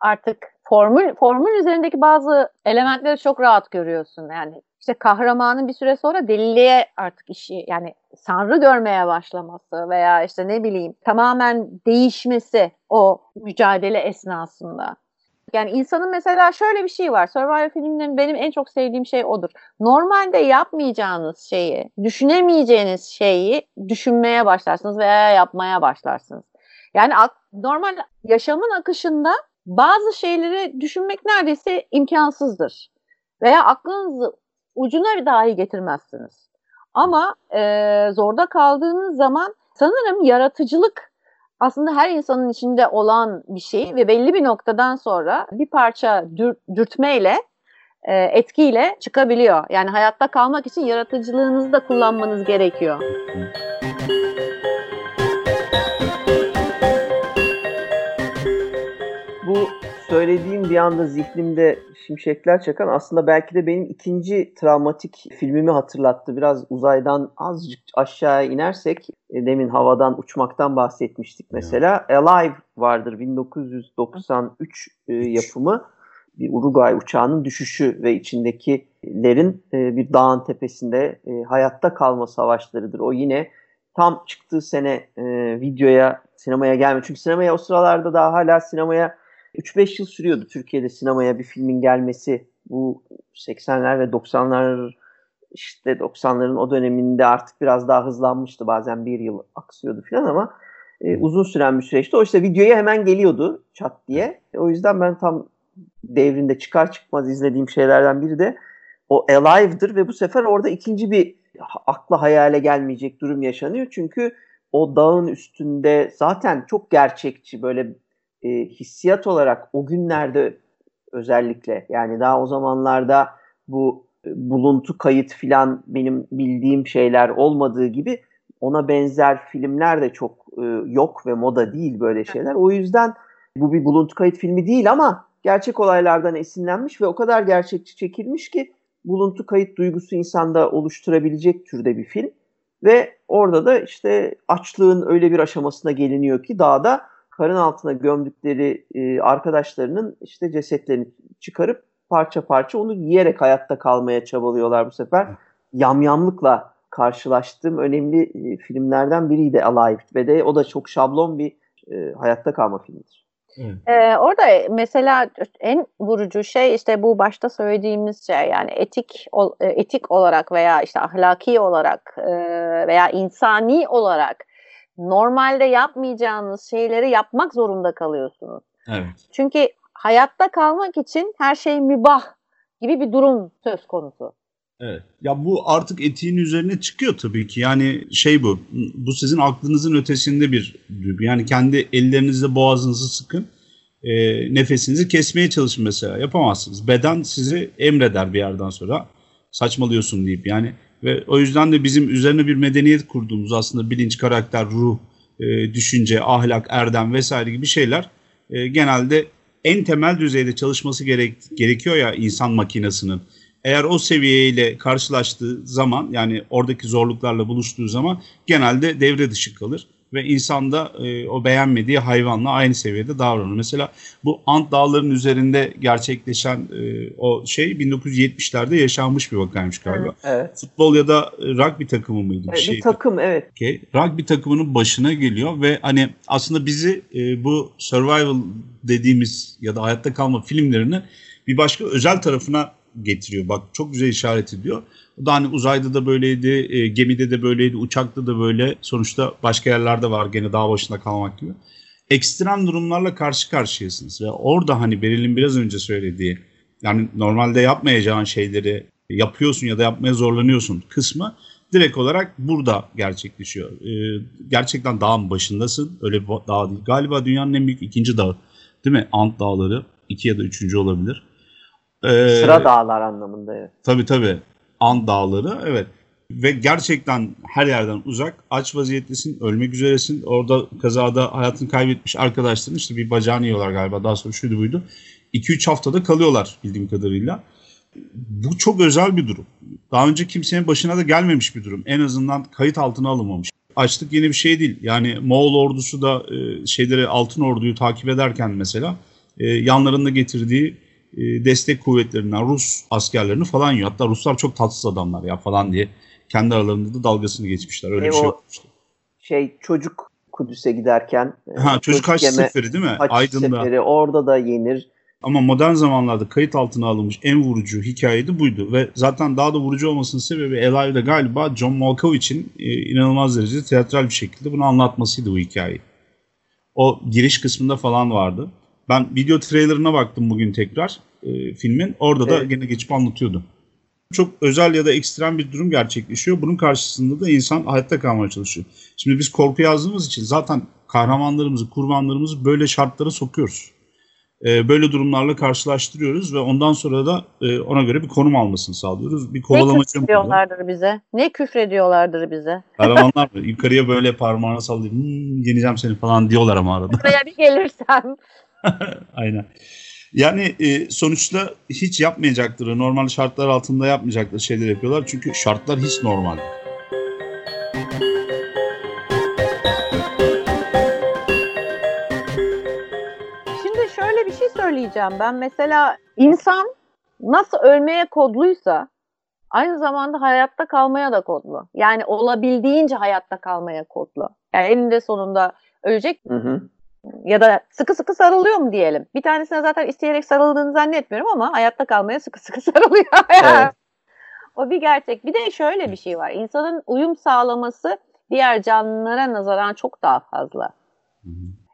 artık formül formül üzerindeki bazı elementleri çok rahat görüyorsun. Yani işte kahramanın bir süre sonra deliliğe artık işi yani sanrı görmeye başlaması veya işte ne bileyim tamamen değişmesi o mücadele esnasında. Yani insanın mesela şöyle bir şey var. Survivor filmlerinin benim en çok sevdiğim şey odur. Normalde yapmayacağınız şeyi, düşünemeyeceğiniz şeyi düşünmeye başlarsınız veya yapmaya başlarsınız. Yani normal yaşamın akışında bazı şeyleri düşünmek neredeyse imkansızdır. Veya aklınızı ucuna dahi getirmezsiniz. Ama e, zorda kaldığınız zaman sanırım yaratıcılık aslında her insanın içinde olan bir şey ve belli bir noktadan sonra bir parça dür, dürtmeyle e, etkiyle çıkabiliyor. Yani hayatta kalmak için yaratıcılığınızı da kullanmanız gerekiyor. Söylediğim bir anda zihnimde şimşekler çakan aslında belki de benim ikinci travmatik filmimi hatırlattı. Biraz uzaydan azıcık aşağıya inersek e, demin havadan uçmaktan bahsetmiştik mesela. Alive vardır 1993 e, yapımı bir Uruguay uçağının düşüşü ve içindekilerin e, bir dağın tepesinde hayatta kalma savaşlarıdır. O yine tam çıktığı sene videoya sinemaya gelmedi. Çünkü sinemaya o sıralarda daha hala sinemaya 3-5 yıl sürüyordu Türkiye'de sinemaya bir filmin gelmesi. Bu 80'ler ve 90'lar işte 90'ların o döneminde artık biraz daha hızlanmıştı. Bazen bir yıl aksıyordu falan ama e, uzun süren bir süreçti. O işte videoya hemen geliyordu çat diye. O yüzden ben tam devrinde çıkar çıkmaz izlediğim şeylerden biri de o Alive'dır ve bu sefer orada ikinci bir akla hayale gelmeyecek durum yaşanıyor. Çünkü o dağın üstünde zaten çok gerçekçi böyle e, hissiyat olarak o günlerde özellikle yani daha o zamanlarda bu e, buluntu kayıt filan benim bildiğim şeyler olmadığı gibi ona benzer filmler de çok e, yok ve moda değil böyle şeyler. O yüzden bu bir buluntu kayıt filmi değil ama gerçek olaylardan esinlenmiş ve o kadar gerçekçi çekilmiş ki buluntu kayıt duygusu insanda oluşturabilecek türde bir film. Ve orada da işte açlığın öyle bir aşamasına geliniyor ki dağda karın altına gömdükleri e, arkadaşlarının işte cesetlerini çıkarıp parça parça onu yiyerek hayatta kalmaya çabalıyorlar bu sefer. Yamyamlıkla karşılaştığım önemli e, filmlerden biriydi Alive ve de o da çok şablon bir e, hayatta kalma filmidir. Ee, orada mesela en vurucu şey işte bu başta söylediğimiz şey yani etik e, etik olarak veya işte ahlaki olarak e, veya insani olarak normalde yapmayacağınız şeyleri yapmak zorunda kalıyorsunuz. Evet. Çünkü hayatta kalmak için her şey mübah gibi bir durum söz konusu. Evet. Ya bu artık etiğin üzerine çıkıyor tabii ki. Yani şey bu. Bu sizin aklınızın ötesinde bir duygu. Yani kendi ellerinizle boğazınızı sıkın. e, nefesinizi kesmeye çalışın mesela. Yapamazsınız. Beden sizi emreder bir yerden sonra. Saçmalıyorsun deyip yani. Ve o yüzden de bizim üzerine bir medeniyet kurduğumuz aslında bilinç, karakter, ruh, e, düşünce, ahlak, erdem vesaire gibi şeyler e, genelde en temel düzeyde çalışması gerek, gerekiyor ya insan makinesinin. Eğer o seviyeyle karşılaştığı zaman yani oradaki zorluklarla buluştuğu zaman genelde devre dışı kalır ve insan da e, o beğenmediği hayvanla aynı seviyede davranır. Mesela bu Ant Dağları'nın üzerinde gerçekleşen e, o şey 1970'lerde yaşanmış bir vakaymış galiba. Evet. Futbol ya da e, rugby takımı mıydı bir Bir şey? takım evet. Okey. Rugby takımının başına geliyor ve hani aslında bizi e, bu survival dediğimiz ya da hayatta kalma filmlerini bir başka özel tarafına getiriyor. Bak çok güzel işaret ediyor. Da hani uzayda da böyleydi, e, gemide de böyleydi, uçakta da böyle. Sonuçta başka yerlerde var gene dağ başında kalmak gibi. Ekstrem durumlarla karşı karşıyasınız ve orada hani Beril'in biraz önce söylediği yani normalde yapmayacağın şeyleri yapıyorsun ya da yapmaya zorlanıyorsun kısmı direkt olarak burada gerçekleşiyor. Ee, gerçekten dağın başındasın. Öyle bir dağ değil. Galiba dünyanın en büyük ikinci dağı. Değil mi? Ant dağları. iki ya da üçüncü olabilir. Ee, Sıra dağlar anlamında evet. Tabii tabii. An Dağları evet. Ve gerçekten her yerden uzak aç vaziyettesin ölmek üzeresin. Orada kazada hayatını kaybetmiş arkadaşların işte bir bacağını yiyorlar galiba daha sonra şuydu buydu. 2-3 haftada kalıyorlar bildiğim kadarıyla. Bu çok özel bir durum. Daha önce kimsenin başına da gelmemiş bir durum. En azından kayıt altına alınmamış. Açlık yeni bir şey değil. Yani Moğol ordusu da e, şeyleri altın orduyu takip ederken mesela e, yanlarında getirdiği e, destek kuvvetlerinden Rus askerlerini falan yiyor. Hatta Ruslar çok tatsız adamlar ya falan diye kendi aralarında da dalgasını geçmişler. Öyle E, bir şey yapmışlar. Şey çocuk Kudüs'e giderken e, Ha, çocuk haç yeme- seferi değil mi? haç Aydın'da. seferi orada da yenir. Ama modern zamanlarda kayıt altına alınmış en vurucu hikaye de buydu. Ve zaten daha da vurucu olmasının sebebi Alive'de galiba John Malkovich'in e, inanılmaz derecede tiyatral bir şekilde bunu anlatmasıydı bu hikayeyi. O giriş kısmında falan vardı. Ben video trailerına baktım bugün tekrar e, filmin. Orada da Evet. gene geçip anlatıyordu. Çok özel ya da ekstrem bir durum gerçekleşiyor. Bunun karşısında da insan hayatta kalmaya çalışıyor. Şimdi biz korku yazdığımız için zaten kahramanlarımızı, kurbanlarımızı böyle şartlara sokuyoruz. E, böyle durumlarla karşılaştırıyoruz ve ondan sonra da e, ona göre bir konum almasını sağlıyoruz. Bir Ne kovalamaca mı? küfrediyorlardır bize? Ne küfrediyorlardır bize? Kahramanlar? Yukarıya böyle parmağını sallayıp "Hmm, yeneceğim seni falan diyorlar ama arada. Buraya bir gelirsem. Aynen. Yani e, sonuçta hiç yapmayacakları, normal şartlar altında yapmayacakları şeyler yapıyorlar. Çünkü şartlar hiç normal. değil. Şimdi şöyle bir şey söyleyeceğim. Ben mesela insan nasıl ölmeye kodluysa aynı zamanda hayatta kalmaya da kodlu. Yani olabildiğince hayatta kalmaya kodlu. Yani eninde sonunda ölecek Hı hı. Ya da sıkı sıkı sarılıyor mu diyelim. Bir tanesine zaten isteyerek sarıldığını zannetmiyorum ama hayatta kalmaya sıkı sıkı sarılıyor. Evet. o bir gerçek. Bir de şöyle bir şey var. İnsanın uyum sağlaması diğer canlılara nazaran çok daha fazla.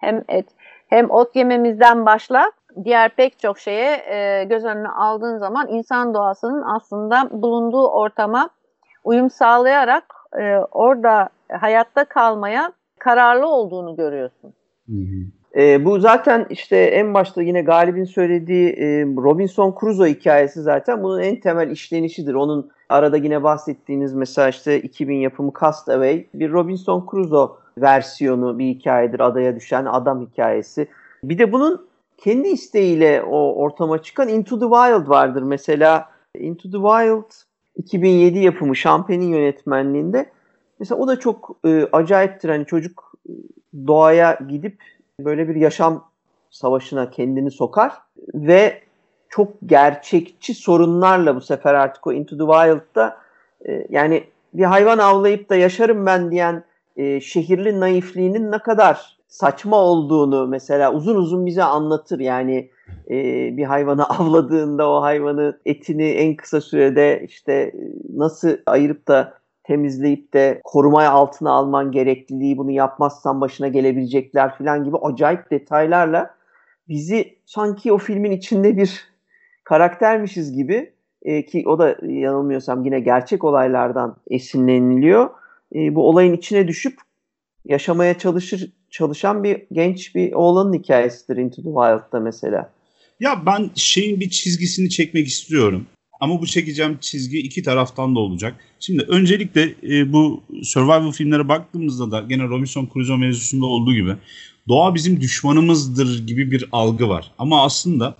Hem et hem ot yememizden başla diğer pek çok şeye e, göz önüne aldığın zaman insan doğasının aslında bulunduğu ortama uyum sağlayarak e, orada hayatta kalmaya kararlı olduğunu görüyorsun. E, bu zaten işte en başta yine Galip'in söylediği e, Robinson Crusoe hikayesi zaten bunun en temel işlenişidir. Onun arada yine bahsettiğiniz mesela işte 2000 yapımı Castaway bir Robinson Crusoe versiyonu bir hikayedir. Adaya düşen adam hikayesi. Bir de bunun kendi isteğiyle o ortama çıkan Into the Wild vardır. Mesela Into the Wild 2007 yapımı Champagne'in yönetmenliğinde. Mesela o da çok e, acayiptir. Hani çocuk doğaya gidip böyle bir yaşam savaşına kendini sokar ve çok gerçekçi sorunlarla bu sefer artık o Into the Wild'da e, yani bir hayvan avlayıp da yaşarım ben diyen e, şehirli naifliğinin ne kadar saçma olduğunu mesela uzun uzun bize anlatır. Yani e, bir hayvanı avladığında o hayvanı etini en kısa sürede işte nasıl ayırıp da temizleyip de korumaya altına alman gerekliliği bunu yapmazsan başına gelebilecekler falan gibi acayip detaylarla bizi sanki o filmin içinde bir karaktermişiz gibi e, ki o da yanılmıyorsam yine gerçek olaylardan esinleniliyor. E, bu olayın içine düşüp yaşamaya çalışır çalışan bir genç bir oğlanın hikayesidir Into the Wild'da mesela. Ya ben şeyin bir çizgisini çekmek istiyorum. Ama bu çekeceğim çizgi iki taraftan da olacak. Şimdi öncelikle e, bu survival filmlere baktığımızda da gene Robinson Crusoe mevzusunda olduğu gibi doğa bizim düşmanımızdır gibi bir algı var. Ama aslında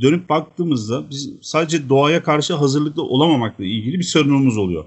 dönüp baktığımızda biz sadece doğaya karşı hazırlıklı olamamakla ilgili bir sorunumuz oluyor.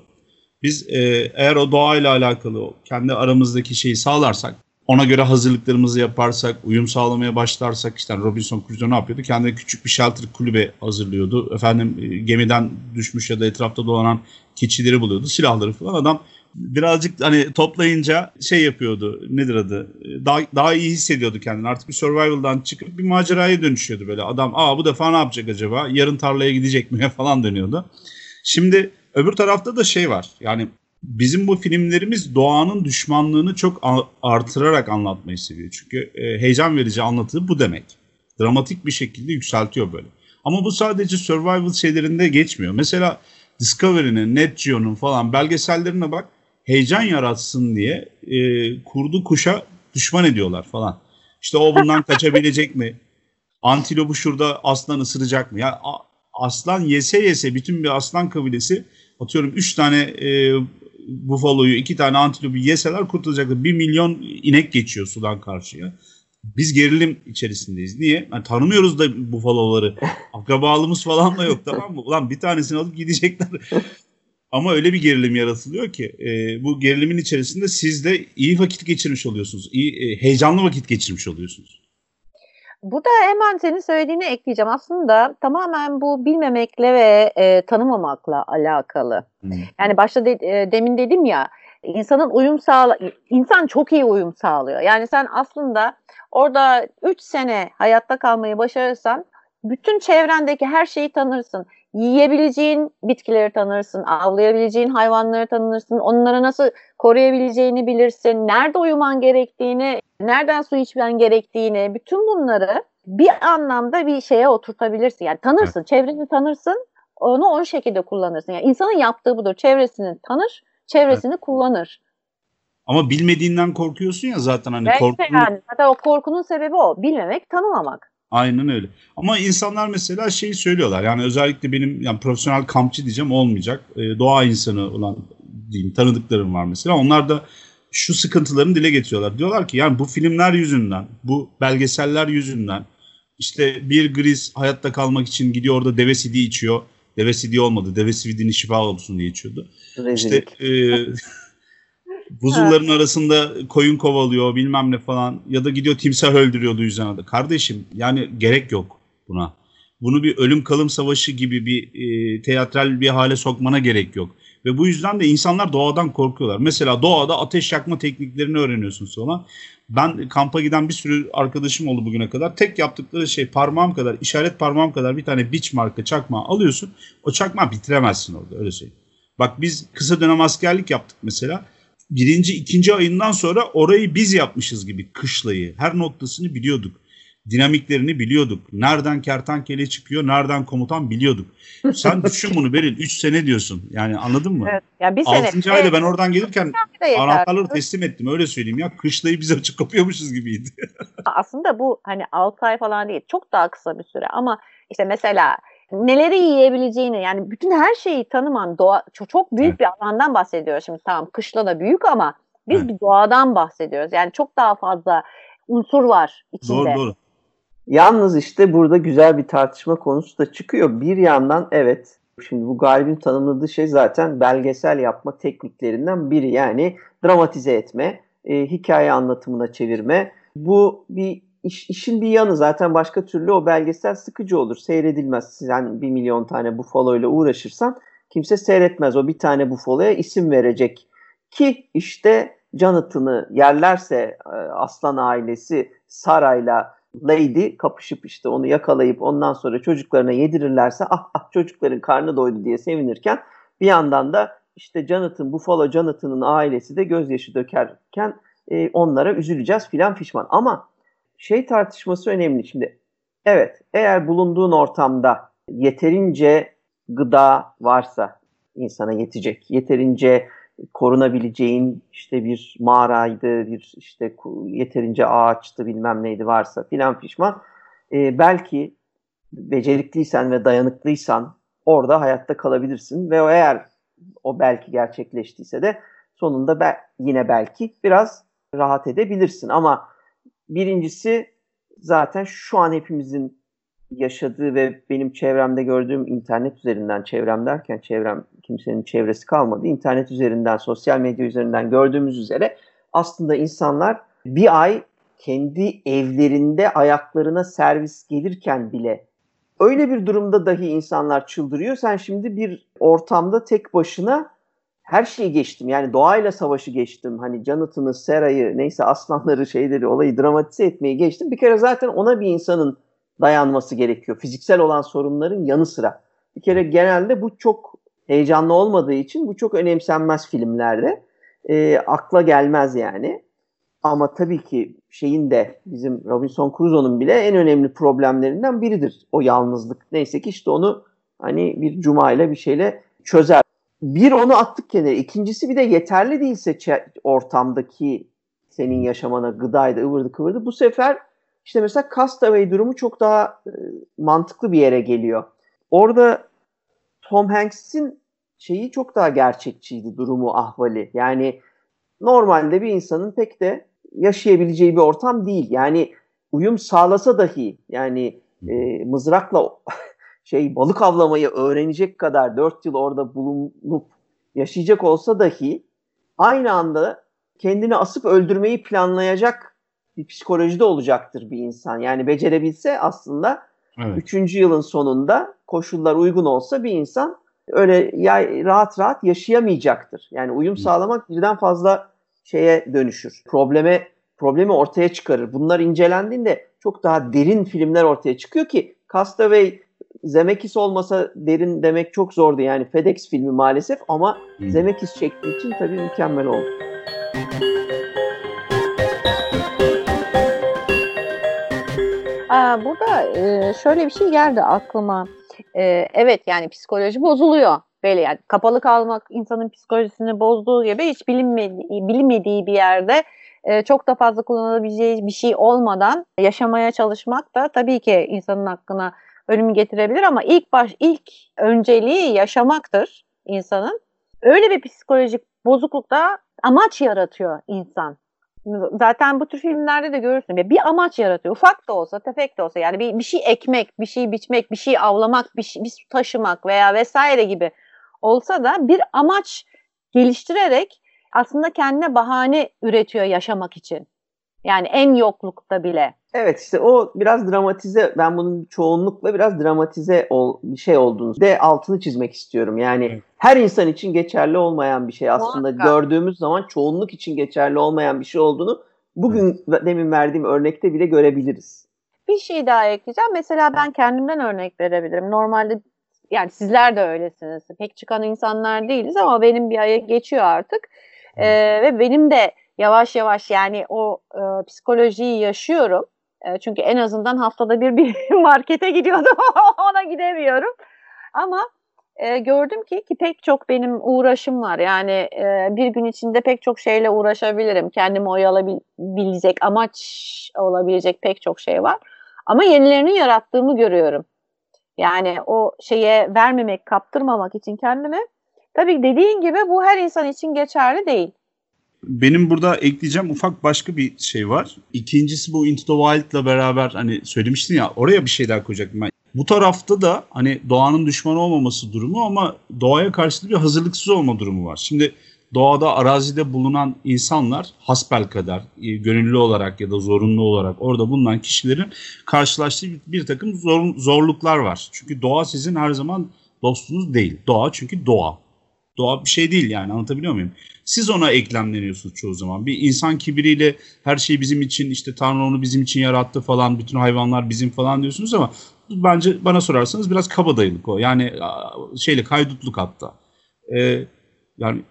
Biz e, eğer o doğayla alakalı kendi aramızdaki şeyi sağlarsak ona göre hazırlıklarımızı yaparsak, uyum sağlamaya başlarsak işte Robinson Crusoe ne yapıyordu? Kendine küçük bir shelter kulübe hazırlıyordu. Efendim e, gemiden düşmüş ya da etrafta dolanan keçileri buluyordu, silahları falan. Adam birazcık hani toplayınca şey yapıyordu. Nedir adı? E, Daha, daha iyi hissediyordu kendini. Artık bir survival'dan çıkıp bir maceraya dönüşüyordu böyle. Adam aa bu defa ne yapacak acaba? Yarın tarlaya gidecek mi falan dönüyordu. Şimdi öbür tarafta da şey var. Yani bizim bu filmlerimiz doğanın düşmanlığını çok artırarak anlatmayı seviyor. Çünkü e, heyecan verici anlatı bu demek. Dramatik bir şekilde yükseltiyor böyle. Ama bu sadece survival şeylerinde geçmiyor. Mesela Discovery'nin, Net Geo'nun falan belgesellerine bak. Heyecan yaratsın diye e, kurdu kuşa düşman ediyorlar falan. İşte o bundan kaçabilecek mi? Antilopu şurada aslan ısıracak mı? Ya aslan yese yese bütün bir aslan kabilesi atıyorum 3 tane e, bufaloyu, 2 tane antilopu yeseler kurtulacaklar. 1 milyon inek geçiyor sudan karşıya. Biz gerilim içerisindeyiz. Niye? Yani tanımıyoruz da bufaloları. Akrabalığımız falan da yok tamam mı? Ulan bir tanesini alıp gidecekler. Ama öyle bir gerilim yaratılıyor ki e, bu gerilimin içerisinde siz de iyi vakit geçirmiş oluyorsunuz. İyi, e, heyecanlı vakit geçirmiş oluyorsunuz. Bu da hemen senin söylediğini ekleyeceğim. Aslında tamamen bu bilmemekle ve e, tanımamakla alakalı. Hmm. Yani başta de, e, demin dedim ya insanın uyum sağla insan çok iyi uyum sağlıyor. Yani sen aslında orada 3 sene hayatta kalmayı başarırsan bütün çevrendeki her şeyi tanırsın yiyebileceğin bitkileri tanırsın, avlayabileceğin hayvanları tanırsın, onları nasıl koruyabileceğini bilirsin, nerede uyuman gerektiğini, nereden su içmen gerektiğini, bütün bunları bir anlamda bir şeye oturtabilirsin. Yani tanırsın, evet. çevreni tanırsın, onu o şekilde kullanırsın. Yani insanın yaptığı budur. Çevresini tanır, çevresini evet. kullanır. Ama bilmediğinden korkuyorsun ya zaten hani korkun. yani. Zaten o korkunun sebebi o. Bilmemek, tanımamak. Aynen öyle. Ama insanlar mesela şeyi söylüyorlar. Yani özellikle benim yani profesyonel kampçı diyeceğim olmayacak. E, doğa insanı olan diyeyim tanıdıklarım var mesela. Onlar da şu sıkıntılarını dile getiriyorlar. Diyorlar ki yani bu filmler yüzünden, bu belgeseller yüzünden işte bir gris hayatta kalmak için gidiyor orada deve sidi içiyor. Deve sidi olmadı. Deve sividini şifa olsun diye içiyordu. Rezillik. İşte e, Buzulların evet. arasında koyun kovalıyor bilmem ne falan ya da gidiyor timsah öldürüyor Louisiana'da. Kardeşim yani gerek yok buna. Bunu bir ölüm kalım savaşı gibi bir e, teatral bir hale sokmana gerek yok. Ve bu yüzden de insanlar doğadan korkuyorlar. Mesela doğada ateş yakma tekniklerini öğreniyorsun sonra. Ben kampa giden bir sürü arkadaşım oldu bugüne kadar. Tek yaptıkları şey parmağım kadar, işaret parmağım kadar bir tane biç marka çakma alıyorsun. O çakma bitiremezsin orada öyle şey. Bak biz kısa dönem askerlik yaptık mesela birinci, ikinci ayından sonra orayı biz yapmışız gibi kışlayı. Her noktasını biliyorduk. Dinamiklerini biliyorduk. Nereden kertenkele çıkıyor, nereden komutan biliyorduk. Sen düşün bunu Beril. 3 sene diyorsun. Yani anladın mı? Evet. Ya bir sene. 6. ayda ben oradan gelirken anahtarları teslim ettim. Öyle söyleyeyim ya. Kışlayı biz açık kapıyormuşuz gibiydi. Aslında bu hani 6 ay falan değil. Çok daha kısa bir süre ama işte mesela neleri yiyebileceğini yani bütün her şeyi tanıman doğa çok, çok büyük evet. bir alandan bahsediyoruz. Şimdi tamam kışla da büyük ama biz evet. bir doğadan bahsediyoruz. Yani çok daha fazla unsur var içinde. Doğru doğru. Yalnız işte burada güzel bir tartışma konusu da çıkıyor. Bir yandan evet şimdi bu galibin tanımladığı şey zaten belgesel yapma tekniklerinden biri. Yani dramatize etme, e, hikaye anlatımına çevirme. Bu bir iş, işin bir yanı zaten başka türlü o belgesel sıkıcı olur. Seyredilmez. Sen bir milyon tane bufalo ile uğraşırsan kimse seyretmez. O bir tane bufaloya isim verecek. Ki işte Jonathan'ı yerlerse e, aslan ailesi Saray'la Lady kapışıp işte onu yakalayıp ondan sonra çocuklarına yedirirlerse ah ah çocukların karnı doydu diye sevinirken bir yandan da işte Jonathan, Buffalo Jonathan'ın ailesi de gözyaşı dökerken e, onlara üzüleceğiz filan fişman. Ama şey tartışması önemli. Şimdi evet eğer bulunduğun ortamda yeterince gıda varsa insana yetecek, yeterince korunabileceğin işte bir mağaraydı, bir işte yeterince ağaçtı bilmem neydi varsa filan fişman e, belki becerikliysen ve dayanıklıysan orada hayatta kalabilirsin ve o eğer o belki gerçekleştiyse de sonunda be, yine belki biraz rahat edebilirsin ama Birincisi zaten şu an hepimizin yaşadığı ve benim çevremde gördüğüm internet üzerinden çevrem derken çevrem kimsenin çevresi kalmadı. İnternet üzerinden, sosyal medya üzerinden gördüğümüz üzere aslında insanlar bir ay kendi evlerinde ayaklarına servis gelirken bile öyle bir durumda dahi insanlar çıldırıyor. Sen şimdi bir ortamda tek başına her şeyi geçtim. Yani doğayla savaşı geçtim. Hani Jonathan'ı, Sera'yı, neyse aslanları, şeyleri, olayı dramatize etmeyi geçtim. Bir kere zaten ona bir insanın dayanması gerekiyor. Fiziksel olan sorunların yanı sıra. Bir kere genelde bu çok heyecanlı olmadığı için bu çok önemsenmez filmlerde. E, akla gelmez yani. Ama tabii ki şeyin de bizim Robinson Crusoe'nun bile en önemli problemlerinden biridir o yalnızlık. Neyse ki işte onu hani bir cuma ile bir şeyle çözer bir onu attık kenara. İkincisi bir de yeterli değilse ortamdaki senin yaşamana gıdaydı, ıvırdı kıvırdı. Bu sefer işte mesela Castaway durumu çok daha e, mantıklı bir yere geliyor. Orada Tom Hanks'in şeyi çok daha gerçekçiydi durumu ahvali. Yani normalde bir insanın pek de yaşayabileceği bir ortam değil. Yani uyum sağlasa dahi yani e, mızrakla şey balık avlamayı öğrenecek kadar 4 yıl orada bulunup yaşayacak olsa dahi aynı anda kendini asıp öldürmeyi planlayacak bir psikolojide olacaktır bir insan. Yani becerebilse aslında evet. üçüncü yılın sonunda koşullar uygun olsa bir insan öyle ya, rahat rahat yaşayamayacaktır. Yani uyum sağlamak birden fazla şeye dönüşür. Probleme problemi ortaya çıkarır. Bunlar incelendiğinde çok daha derin filmler ortaya çıkıyor ki Castaway Zemeckis olmasa derin demek çok zordu. Yani FedEx filmi maalesef ama hmm. Zemeckis çektiği için tabii mükemmel oldu. Aa, burada e, şöyle bir şey geldi aklıma. E, evet yani psikoloji bozuluyor. Böyle yani kapalı kalmak insanın psikolojisini bozduğu gibi hiç bilinmediği, bilinmediği bir yerde e, çok da fazla kullanılabileceği bir şey olmadan yaşamaya çalışmak da tabii ki insanın hakkına ölümü getirebilir ama ilk baş ilk önceliği yaşamaktır insanın. Öyle bir psikolojik bozuklukta amaç yaratıyor insan. Zaten bu tür filmlerde de görürsün. Bir amaç yaratıyor. Ufak da olsa, tefek de olsa. Yani bir, bir şey ekmek, bir şey biçmek, bir şey avlamak, bir, şey, bir su taşımak veya vesaire gibi olsa da bir amaç geliştirerek aslında kendine bahane üretiyor yaşamak için. Yani en yoklukta bile. Evet işte o biraz dramatize ben bunun çoğunlukla biraz dramatize ol, bir şey olduğunu de altını çizmek istiyorum. Yani evet. her insan için geçerli olmayan bir şey aslında Muhakkak. gördüğümüz zaman çoğunluk için geçerli olmayan bir şey olduğunu bugün evet. demin verdiğim örnekte bile görebiliriz. Bir şey daha ekleyeceğim. Mesela ben kendimden örnek verebilirim. Normalde yani sizler de öylesiniz. Pek çıkan insanlar değiliz ama benim bir aya geçiyor artık. Ee, ve benim de yavaş yavaş yani o e, psikolojiyi yaşıyorum. E, çünkü en azından haftada bir bir markete gidiyordum. Ona gidemiyorum. Ama e, gördüm ki ki pek çok benim uğraşım var. Yani e, bir gün içinde pek çok şeyle uğraşabilirim. Kendimi oyalayabilecek, amaç olabilecek pek çok şey var. Ama yenilerini yarattığımı görüyorum. Yani o şeye vermemek, kaptırmamak için kendime. Tabii dediğin gibi bu her insan için geçerli değil. Benim burada ekleyeceğim ufak başka bir şey var. İkincisi bu Into the Wild'la beraber hani söylemiştin ya oraya bir şeyler koyacaktım ben. Bu tarafta da hani doğanın düşmanı olmaması durumu ama doğaya karşı bir hazırlıksız olma durumu var. Şimdi doğada arazide bulunan insanlar hasbel kadar e, gönüllü olarak ya da zorunlu olarak orada bulunan kişilerin karşılaştığı bir takım zor, zorluklar var. Çünkü doğa sizin her zaman dostunuz değil. Doğa çünkü doğa. Doğa bir şey değil yani anlatabiliyor muyum? Siz ona eklemleniyorsunuz çoğu zaman. Bir insan kibiriyle her şey bizim için işte Tanrı onu bizim için yarattı falan bütün hayvanlar bizim falan diyorsunuz ama bence bana sorarsanız biraz kabadayılık o. Yani şeyle kaydutluk hatta. Ee, yani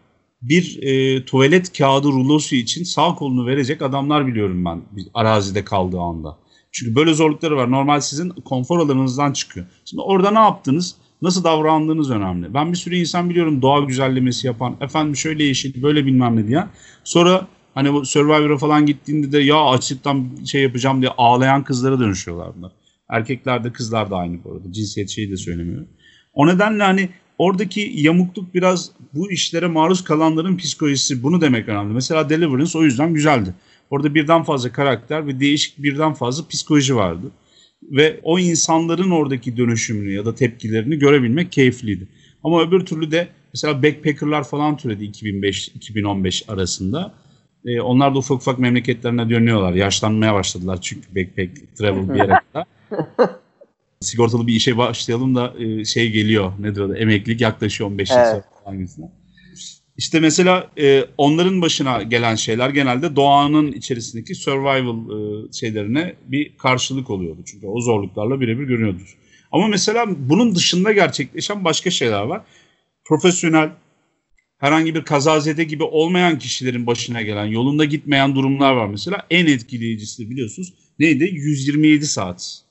bir e, tuvalet kağıdı rulosu için sağ kolunu verecek adamlar biliyorum ben arazide kaldığı anda. Çünkü böyle zorlukları var. Normal sizin konfor alanınızdan çıkıyor. Şimdi orada ne yaptınız? Nasıl davrandığınız önemli. Ben bir sürü insan biliyorum doğa güzellemesi yapan, efendim şöyle yeşil, böyle bilmem ne diye. Sonra hani bu Survivor'a falan gittiğinde de ya açlıktan şey yapacağım diye ağlayan kızlara dönüşüyorlar bunlar. Erkekler de kızlar da aynı bu arada. Cinsiyet şeyi de söylemiyorum. O nedenle hani oradaki yamukluk biraz bu işlere maruz kalanların psikolojisi bunu demek önemli. Mesela Deliverance o yüzden güzeldi. Orada birden fazla karakter ve değişik birden fazla psikoloji vardı ve o insanların oradaki dönüşümünü ya da tepkilerini görebilmek keyifliydi. Ama öbür türlü de mesela backpackerlar falan türedi 2005-2015 arasında. Ee, onlar da ufak ufak memleketlerine dönüyorlar. Yaşlanmaya başladılar çünkü backpack travel bir yere kadar. Sigortalı bir işe başlayalım da e, şey geliyor nedir o da emeklilik yaklaşıyor 15 yıl evet. sonra. İşte mesela e, onların başına gelen şeyler genelde doğanın içerisindeki survival e, şeylerine bir karşılık oluyordu. Çünkü o zorluklarla birebir görünüyordur. Ama mesela bunun dışında gerçekleşen başka şeyler var. Profesyonel, herhangi bir kazazede gibi olmayan kişilerin başına gelen, yolunda gitmeyen durumlar var mesela. En etkileyicisi biliyorsunuz neydi? 127 saat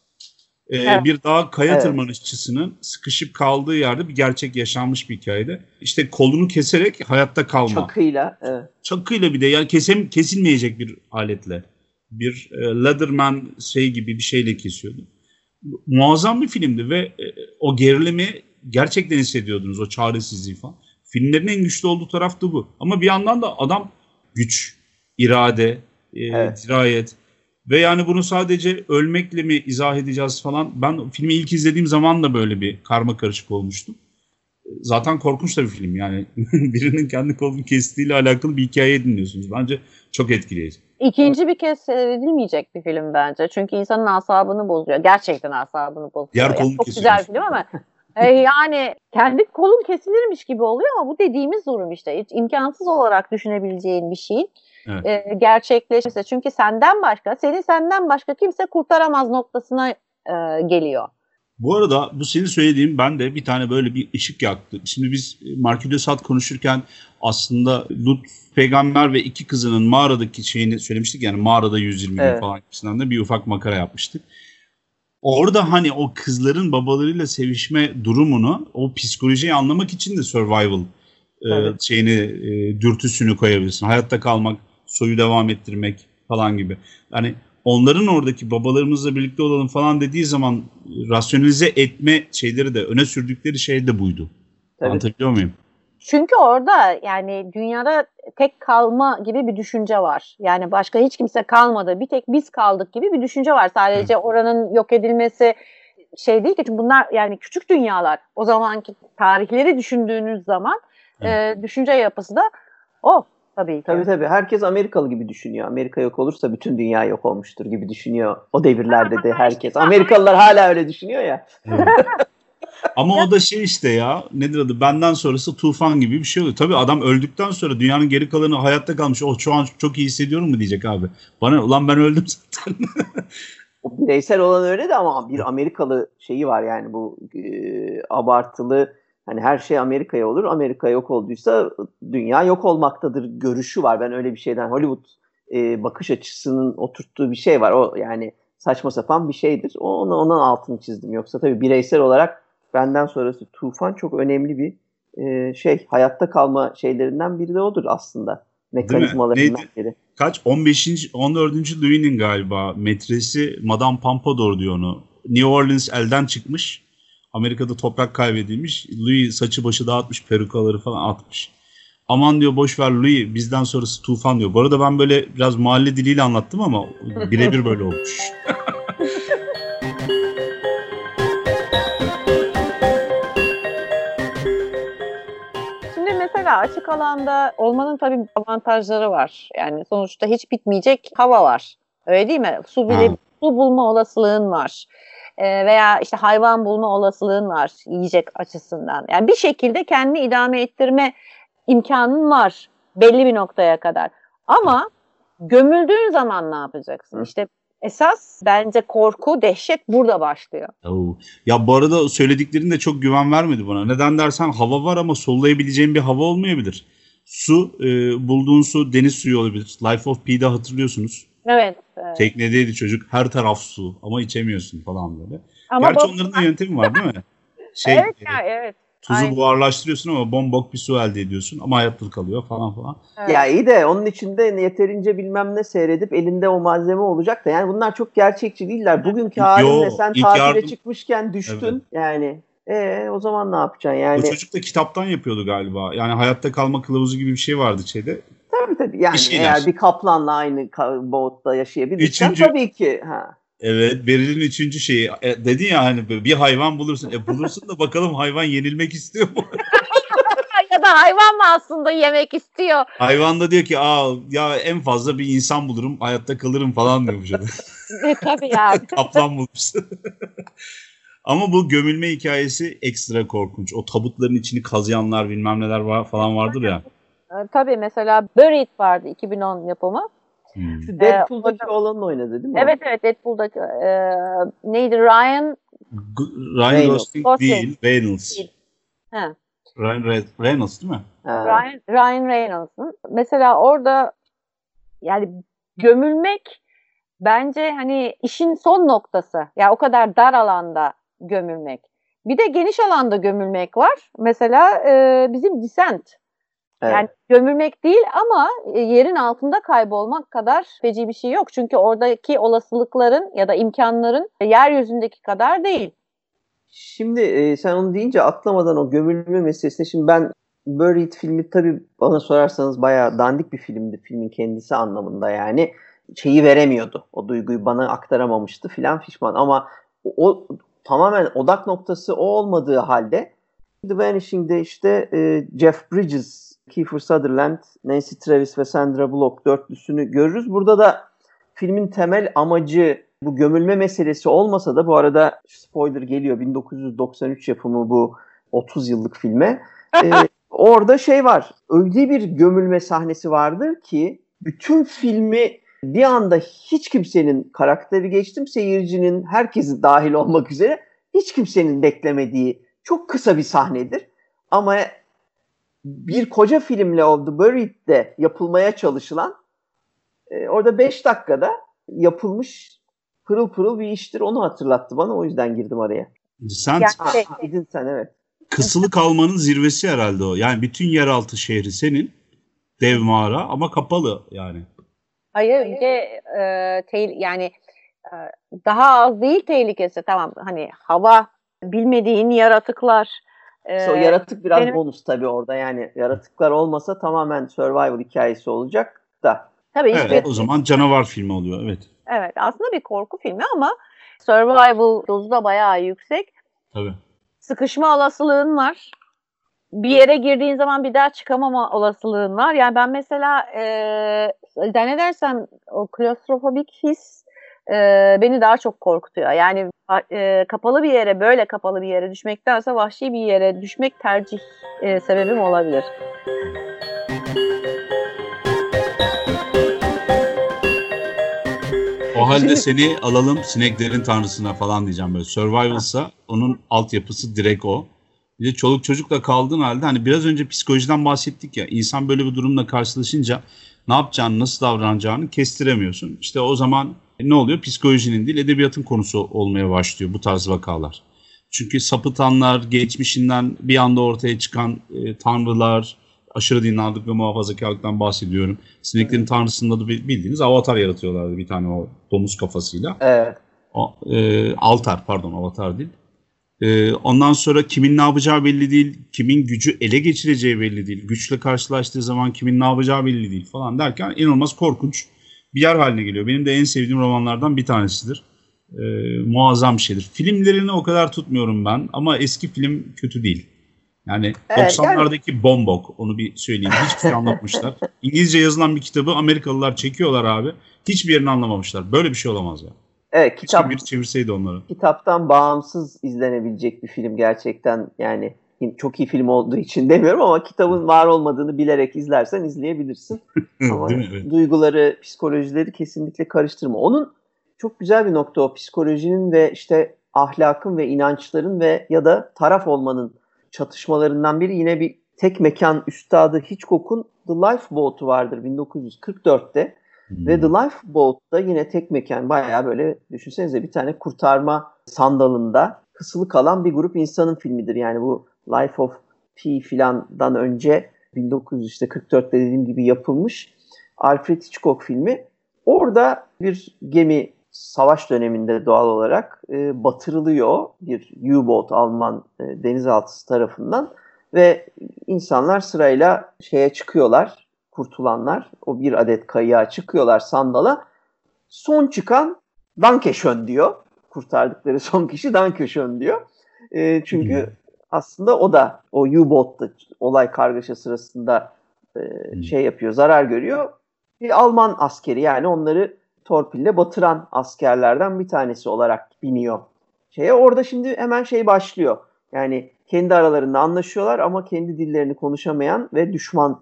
e, evet. bir dağ kaya evet. tırmanışçısının sıkışıp kaldığı yerde bir gerçek yaşanmış bir hikayede. İşte kolunu keserek hayatta kalma. Çakıyla. Evet. Çakıyla bir de yani kesem, kesilmeyecek bir aletle. Bir e, Leatherman şey gibi bir şeyle kesiyordu. Muazzam bir filmdi ve e, o gerilimi gerçekten hissediyordunuz o çaresizliği falan. Filmlerin en güçlü olduğu taraf da bu. Ama bir yandan da adam güç, irade, e, evet. dirayet ve yani bunu sadece ölmekle mi izah edeceğiz falan. Ben filmi ilk izlediğim zaman da böyle bir karma karışık olmuştum. Zaten korkunç da bir film yani. Birinin kendi kolunu kestiğiyle alakalı bir hikaye dinliyorsunuz. Bence çok etkileyici. İkinci bir kez seyredilmeyecek bir film bence. Çünkü insanın asabını bozuyor. Gerçekten asabını bozuyor. Diğer kolunu Çok güzel film ama e, yani kendi kolun kesilirmiş gibi oluyor ama bu dediğimiz durum işte. Hiç imkansız olarak düşünebileceğin bir şeyin evet. e, gerçekleşmesi. Çünkü senden başka, seni senden başka kimse kurtaramaz noktasına e, geliyor. Bu arada bu senin söylediğin ben de bir tane böyle bir ışık yaktı. Şimdi biz de Sade konuşurken aslında Lut peygamber ve iki kızının mağaradaki şeyini söylemiştik. Yani mağarada 120 evet. gün falan gibisinden de bir ufak makara yapmıştık. Orada hani o kızların babalarıyla sevişme durumunu o psikolojiyi anlamak için de survival evet. e, şeyini e, dürtüsünü koyabilirsin. Hayatta kalmak, soyu devam ettirmek falan gibi. Yani onların oradaki babalarımızla birlikte olalım falan dediği zaman rasyonalize etme şeyleri de öne sürdükleri şey de buydu. Tabii. Anlatabiliyor muyum? Çünkü orada yani dünyada tek kalma gibi bir düşünce var. Yani başka hiç kimse kalmadı. Bir tek biz kaldık gibi bir düşünce var. Sadece evet. oranın yok edilmesi şey değil ki çünkü bunlar yani küçük dünyalar. O zamanki tarihleri düşündüğünüz zaman evet. e, düşünce yapısı da o tabii ki. Tabii tabii. Herkes Amerikalı gibi düşünüyor. Amerika yok olursa bütün dünya yok olmuştur gibi düşünüyor. O devirlerde de herkes. Amerikalılar hala öyle düşünüyor ya. Evet. Ama o da şey işte ya nedir adı benden sonrası tufan gibi bir şey oluyor. Tabii adam öldükten sonra dünyanın geri kalanı hayatta kalmış. O şu an çok iyi hissediyorum mu diyecek abi. Bana ulan ben öldüm zaten. o bireysel olan öyle de ama bir Amerikalı şeyi var yani bu e, abartılı hani her şey Amerika'ya olur. Amerika yok olduysa dünya yok olmaktadır görüşü var. Ben öyle bir şeyden Hollywood e, bakış açısının oturttuğu bir şey var. O yani saçma sapan bir şeydir. O, ona, onun altını çizdim. Yoksa tabii bireysel olarak benden sonrası tufan çok önemli bir e, şey. Hayatta kalma şeylerinden biri de odur aslında. Mekanizmalarından biri. Kaç? 15. 14. Louis'nin galiba metresi Madame Pompadour diyor onu. New Orleans elden çıkmış. Amerika'da toprak kaybedilmiş. Louis saçı başı dağıtmış, perukaları falan atmış. Aman diyor boş ver Louis bizden sonrası tufan diyor. Bu arada ben böyle biraz mahalle diliyle anlattım ama birebir böyle olmuş. mesela açık alanda olmanın tabii avantajları var. Yani sonuçta hiç bitmeyecek hava var. Öyle değil mi? Su bile su bulma olasılığın var. Ee, veya işte hayvan bulma olasılığın var yiyecek açısından. Yani bir şekilde kendini idame ettirme imkanın var belli bir noktaya kadar. Ama gömüldüğün zaman ne yapacaksın? İşte esas bence korku, dehşet burada başlıyor. Oo. Ya bu arada söylediklerin de çok güven vermedi bana. Neden dersen hava var ama sollayabileceğin bir hava olmayabilir. Su, e, bulduğun su deniz suyu olabilir. Life of Pi'de hatırlıyorsunuz. Evet, evet. Teknedeydi çocuk. Her taraf su ama içemiyorsun falan böyle. Ama Gerçi onların da yöntemi var değil mi? Şey, evet ya, evet. Tuzu Aynen. buharlaştırıyorsun ama bombok bir su elde ediyorsun ama hayatta kalıyor falan falan. Evet. Ya iyi de onun içinde yeterince bilmem ne seyredip elinde o malzeme olacak da yani bunlar çok gerçekçi değiller. Bugünkü halinle sen tatile yardım... çıkmışken düştün evet. yani. E o zaman ne yapacaksın yani? O çocuk da kitaptan yapıyordu galiba. Yani hayatta kalma kılavuzu gibi bir şey vardı şeyde. Tabii tabii. Yani bir eğer bir kaplanla aynı boğutta yaşayabilirsen Üçüncü... tabii ki. Ha. Evet Beril'in üçüncü şeyi. E, dedin ya hani bir hayvan bulursun. E bulursun da bakalım hayvan yenilmek istiyor mu? ya da hayvan mı aslında yemek istiyor? Hayvan da diyor ki aa ya en fazla bir insan bulurum hayatta kalırım falan diyormuş. e, tabii ya. Kaplan bulmuş. Ama bu gömülme hikayesi ekstra korkunç. O tabutların içini kazıyanlar bilmem neler var, falan vardır ya. E, tabii mesela Buried vardı 2010 yapımı. Hmm. Şu Deadpool'daki ee, olanın oynadı değil mi? Evet evet Deadpool'daki e, neydi Ryan Ryan Reynolds. Gosling değil Reynolds. Değil. Ha. Ryan Re Reynolds değil mi? Ha. Ryan, Ryan Reynolds'ın. Mesela orada yani gömülmek bence hani işin son noktası. Ya yani o kadar dar alanda gömülmek. Bir de geniş alanda gömülmek var. Mesela e, bizim Descent Evet. Yani gömülmek değil ama e, yerin altında kaybolmak kadar feci bir şey yok. Çünkü oradaki olasılıkların ya da imkanların yeryüzündeki kadar değil. Şimdi e, sen onu deyince atlamadan o gömülme meselesine şimdi ben Buried filmi tabii bana sorarsanız bayağı dandik bir filmdi filmin kendisi anlamında yani. Şeyi veremiyordu. O duyguyu bana aktaramamıştı filan fişman ama o tamamen odak noktası o olmadığı halde The Vanishing'de işte e, Jeff Bridges, Kiefer Sutherland, Nancy Travis ve Sandra Bullock dörtlüsünü görürüz. Burada da filmin temel amacı bu gömülme meselesi olmasa da bu arada spoiler geliyor 1993 yapımı bu 30 yıllık filme. ee, orada şey var. Öyle bir gömülme sahnesi vardır ki bütün filmi bir anda hiç kimsenin karakteri geçtim seyircinin herkesi dahil olmak üzere hiç kimsenin beklemediği çok kısa bir sahnedir. Ama bir koca filmle o The Buried'de yapılmaya çalışılan e, orada 5 dakikada yapılmış pırıl pırıl bir iştir. Onu hatırlattı bana. O yüzden girdim araya. Sen Yani şey- sen evet. kısılı kalmanın zirvesi herhalde o. Yani bütün yeraltı şehri senin. Dev mağara ama kapalı yani. Hayır bir de e, tehli- yani e, daha az değil tehlikesi tamam hani hava bilmediğin yaratıklar İşte o yaratık biraz benim- bonus tabii orada. Yani yaratıklar olmasa tamamen survival hikayesi olacak da. tabii Evet, hiçbir- o zaman canavar filmi oluyor. Evet. evet aslında bir korku filmi ama survival dozu da bayağı yüksek. Tabii. Sıkışma olasılığın var. Bir yere girdiğin zaman bir daha çıkamama olasılığın var. Yani ben mesela e, zannedersem o klostrofobik his e, beni daha çok korkutuyor. Yani e, kapalı bir yere böyle kapalı bir yere düşmektense vahşi bir yere düşmek tercih e, sebebim olabilir. O halde Şimdi- seni alalım sineklerin tanrısına falan diyeceğim böyle. Survival'sa onun altyapısı direkt o. Bir de çoluk çocukla kaldığın halde hani biraz önce psikolojiden bahsettik ya. İnsan böyle bir durumla karşılaşınca ne yapacağını, nasıl davranacağını kestiremiyorsun. İşte o zaman ne oluyor? Psikolojinin değil edebiyatın konusu olmaya başlıyor bu tarz vakalar. Çünkü sapıtanlar, geçmişinden bir anda ortaya çıkan e, tanrılar, aşırı dindarlık ve muhafazakarlıktan bahsediyorum. Sineklerin tanrısının adı bildiğiniz avatar yaratıyorlardı bir tane o domuz kafasıyla. Evet. O, e, altar pardon avatar değil. E, ondan sonra kimin ne yapacağı belli değil. Kimin gücü ele geçireceği belli değil. Güçle karşılaştığı zaman kimin ne yapacağı belli değil falan derken inanılmaz korkunç bir yer haline geliyor. Benim de en sevdiğim romanlardan bir tanesidir. E, muazzam bir şeydir. Filmlerini o kadar tutmuyorum ben ama eski film kötü değil. Yani Evet, 90'lardaki bombok onu bir söyleyeyim. Hiçbir şey anlatmışlar. İngilizce yazılan bir kitabı Amerikalılar çekiyorlar abi. Hiçbir yerini anlamamışlar. Böyle bir şey olamaz ya. Evet kitap bir çevirseydi onları. kitaptan bağımsız izlenebilecek bir film gerçekten yani çok iyi film olduğu için demiyorum ama kitabın var olmadığını bilerek izlersen izleyebilirsin. Ama duyguları, psikolojileri kesinlikle karıştırma. Onun çok güzel bir nokta o psikolojinin ve işte ahlakın ve inançların ve ya da taraf olmanın çatışmalarından biri yine bir tek mekan üstadı Hitchcock'un The Lifeboat'u vardır 1944'te. Ve The Lifeboat'ta yine tek mekan bayağı böyle düşünsenize bir tane kurtarma sandalında kısılı kalan bir grup insanın filmidir. Yani bu Life of Pi filandan önce 1944'te dediğim gibi yapılmış Alfred Hitchcock filmi. Orada bir gemi savaş döneminde doğal olarak e, batırılıyor bir U-boat Alman e, denizaltısı tarafından ve insanlar sırayla şeye çıkıyorlar kurtulanlar o bir adet kayığa çıkıyorlar sandala. Son çıkan Dankeschön diyor. Kurtardıkları son kişi Dankeschön diyor. E, çünkü. Aslında o da o U-boat'ta olay kargaşa sırasında e, şey yapıyor, zarar görüyor. Bir Alman askeri yani onları torpille batıran askerlerden bir tanesi olarak biniyor. Şeye orada şimdi hemen şey başlıyor. Yani kendi aralarında anlaşıyorlar ama kendi dillerini konuşamayan ve düşman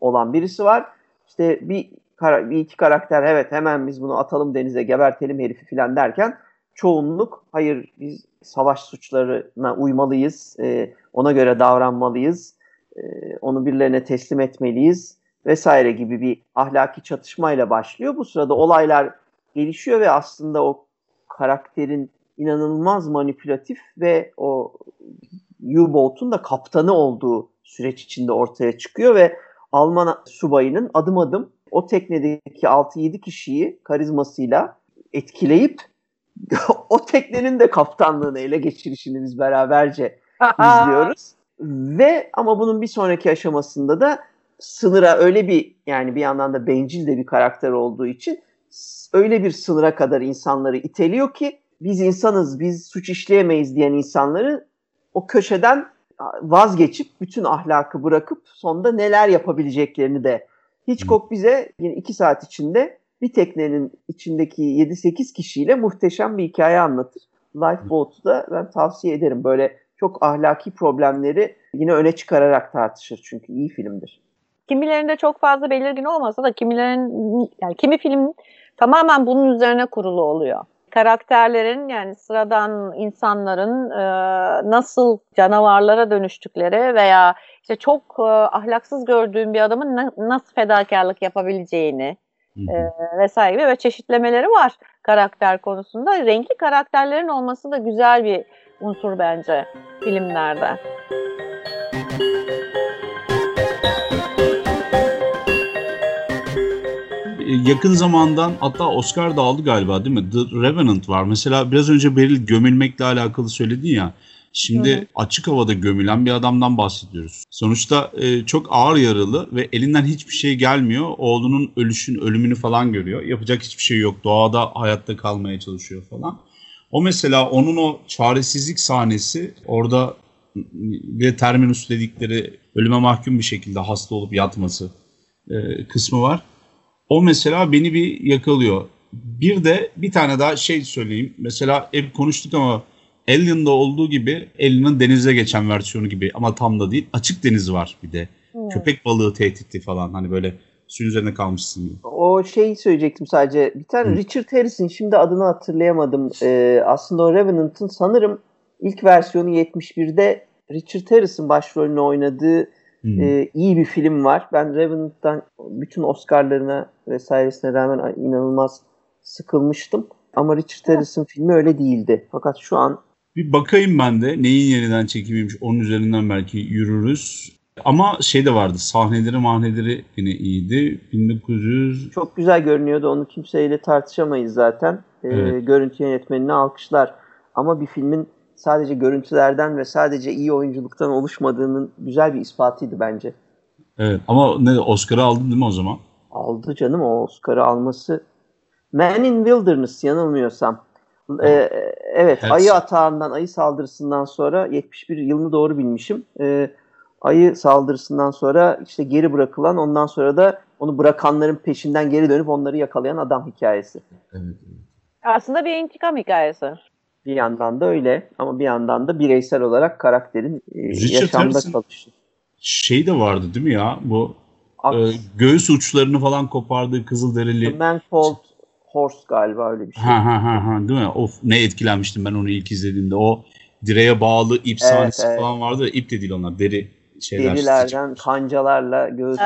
olan birisi var. İşte bir, bir iki karakter evet hemen biz bunu atalım denize gebertelim herifi filan derken çoğunluk hayır biz savaş suçlarına uymalıyız, e, ona göre davranmalıyız, e, onu birilerine teslim etmeliyiz vesaire gibi bir ahlaki çatışmayla başlıyor. Bu sırada olaylar gelişiyor ve aslında o karakterin inanılmaz manipülatif ve o U-boat'un da kaptanı olduğu süreç içinde ortaya çıkıyor ve Alman subayının adım adım o teknedeki 6-7 kişiyi karizmasıyla etkileyip o teknenin de kaptanlığını ele geçirişini biz beraberce izliyoruz. Ve ama bunun bir sonraki aşamasında da sınıra öyle bir yani bir yandan da bencil de bir karakter olduğu için öyle bir sınıra kadar insanları iteliyor ki biz insanız, biz suç işleyemeyiz diyen insanları o köşeden vazgeçip bütün ahlakı bırakıp sonunda neler yapabileceklerini de. Hitchcock bize yine iki saat içinde bir teknenin içindeki 7-8 kişiyle muhteşem bir hikaye anlatır. Lifeboat'u da ben tavsiye ederim. Böyle çok ahlaki problemleri yine öne çıkararak tartışır çünkü iyi filmdir. Kimilerinde çok fazla belirgin olmasa da kimilerin yani kimi film tamamen bunun üzerine kurulu oluyor. Karakterlerin yani sıradan insanların e, nasıl canavarlara dönüştükleri veya işte çok e, ahlaksız gördüğüm bir adamın na, nasıl fedakarlık yapabileceğini e, vesaire gibi ve çeşitlemeleri var karakter konusunda. Renkli karakterlerin olması da güzel bir unsur bence filmlerde. yakın zamandan hatta Oscar da aldı galiba değil mi? The Revenant var. Mesela biraz önce Beril gömülmekle alakalı söyledin ya. Şimdi Hı-hı. açık havada gömülen bir adamdan bahsediyoruz. Sonuçta e, çok ağır yaralı ve elinden hiçbir şey gelmiyor. Oğlunun ölüşün, ölümünü falan görüyor. Yapacak hiçbir şey yok. Doğada hayatta kalmaya çalışıyor falan. O mesela onun o çaresizlik sahnesi orada ve terminus dedikleri ölüme mahkum bir şekilde hasta olup yatması e, kısmı var. O mesela beni bir yakalıyor. Bir de bir tane daha şey söyleyeyim. Mesela hep konuştuk ama Alien'da olduğu gibi Alien'ın denize geçen versiyonu gibi ama tam da değil. Açık deniz var bir de. Hmm. Köpek balığı tehditli falan hani böyle suyun üzerine kalmışsın gibi. O şey söyleyecektim sadece. Bir tane hmm. Richard Harris'in şimdi adını hatırlayamadım. Ee, aslında o Revenant'ın sanırım ilk versiyonu 71'de Richard Harris'in başrolünü oynadığı Hmm. E, iyi bir film var. Ben Revenant'tan bütün Oscar'larına vesairesine rağmen inanılmaz sıkılmıştım. Ama Richard Harris'in filmi öyle değildi. Fakat şu an bir bakayım ben de neyin yeniden çekimiymiş onun üzerinden belki yürürüz. Ama şey de vardı sahneleri mahneleri yine iyiydi. 1900... Çok güzel görünüyordu onu kimseyle tartışamayız zaten. Ee, evet. Görüntü yönetmenine alkışlar. Ama bir filmin sadece görüntülerden ve sadece iyi oyunculuktan oluşmadığının güzel bir ispatıydı bence. Evet ama ne Oscar'ı aldın değil mi o zaman? Aldı canım o Oscar'ı alması. Man in Wilderness yanılmıyorsam. Ee, evet Her ayı atağından, ayı saldırısından sonra 71 yılını doğru bilmişim. Ee, ayı saldırısından sonra işte geri bırakılan ondan sonra da onu bırakanların peşinden geri dönüp onları yakalayan adam hikayesi. Evet. Aslında bir intikam hikayesi. Bir yandan da öyle ama bir yandan da bireysel olarak karakterin e, yaşamda çalışı. Şey de vardı değil mi ya bu e, göğüs uçlarını falan kopardığı Kızılderili. The Man Called Horse galiba öyle bir şey. Ha ha ha, ha değil mi? Of ne etkilenmiştim ben onu ilk izlediğimde. O direğe bağlı ip evet, sahnesi evet. falan vardı. İp de değil onlar deri şeyler. Derilerden kancalarla göğüs.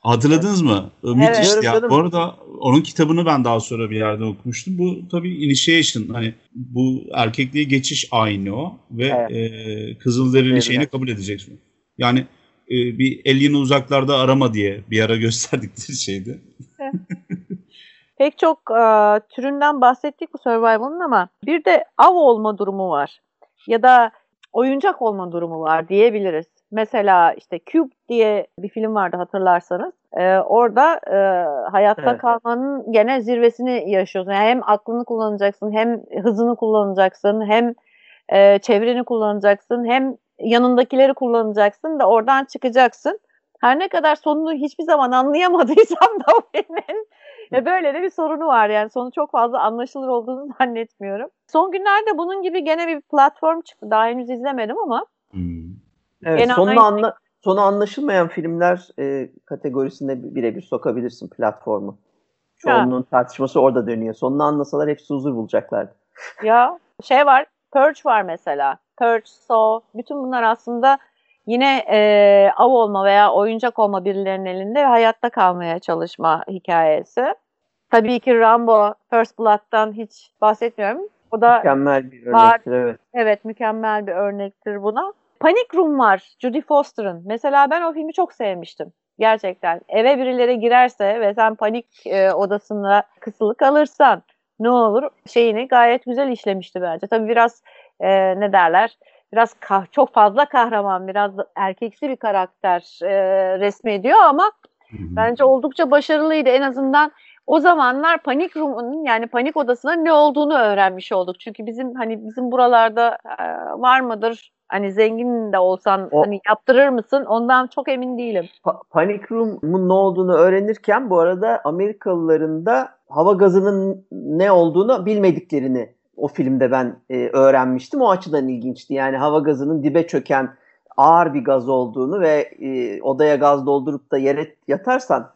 Hatırladınız mı? Evet. Müthiş ya. Bu arada onun kitabını ben daha sonra bir yerde okumuştum. Bu tabii initiation hani bu erkekliğe geçiş aynı o ve evet. e, Kızılderili evet. şeyini kabul edeceksin. Yani e, bir Alien'ı uzaklarda arama diye bir ara gösterdikleri şeydi. Pek çok e, türünden bahsettik bu Survival'ın ama bir de av olma durumu var. Ya da oyuncak olma durumu var diyebiliriz. Mesela işte Cube diye bir film vardı hatırlarsanız. Ee, orada e, hayatta evet. kalmanın gene zirvesini yaşıyorsun. Yani hem aklını kullanacaksın, hem hızını kullanacaksın, hem e, çevreni kullanacaksın, hem yanındakileri kullanacaksın da oradan çıkacaksın. Her ne kadar sonunu hiçbir zaman anlayamadıysam da o filmin e, böyle de bir sorunu var yani sonu çok fazla anlaşılır olduğunu zannetmiyorum. Son günlerde bunun gibi gene bir platform çıktı. Daha henüz izlemedim ama. Hmm. Evet, Genel sonunu, anla, sonu anlaşılmayan filmler e, kategorisinde birebir sokabilirsin platformu. Çoğunluğun ha. tartışması orada dönüyor. Sonunu anlasalar hepsi huzur bulacaklardı. Ya şey var, Purge var mesela. Purge, Saw, bütün bunlar aslında yine e, av olma veya oyuncak olma birilerinin elinde ve hayatta kalmaya çalışma hikayesi. Tabii ki Rambo, First Blood'dan hiç bahsetmiyorum. O da mükemmel bir örnektir, var. evet. Evet, mükemmel bir örnektir buna. Panic Room var Judy Foster'ın. Mesela ben o filmi çok sevmiştim. Gerçekten. Eve birileri girerse ve sen panik e, odasında kısılı kalırsan ne olur şeyini gayet güzel işlemişti bence. Tabii biraz e, ne derler biraz kah- çok fazla kahraman, biraz erkeksi bir karakter e, resmediyor ama Hı hı. bence oldukça başarılıydı. En azından o zamanlar panik room'un yani panik odasının ne olduğunu öğrenmiş olduk. Çünkü bizim hani bizim buralarda e, var mıdır? Hani zengin de olsan O- hani yaptırır mısın? Ondan çok emin değilim. Pa- Panic Room'un ne olduğunu öğrenirken bu arada Amerikalıların da hava gazının ne olduğunu bilmediklerini o filmde ben e, öğrenmiştim. O açıdan ilginçti. Yani hava gazının dibe çöken ağır bir gaz olduğunu ve e, odaya gaz doldurup da yere yatarsan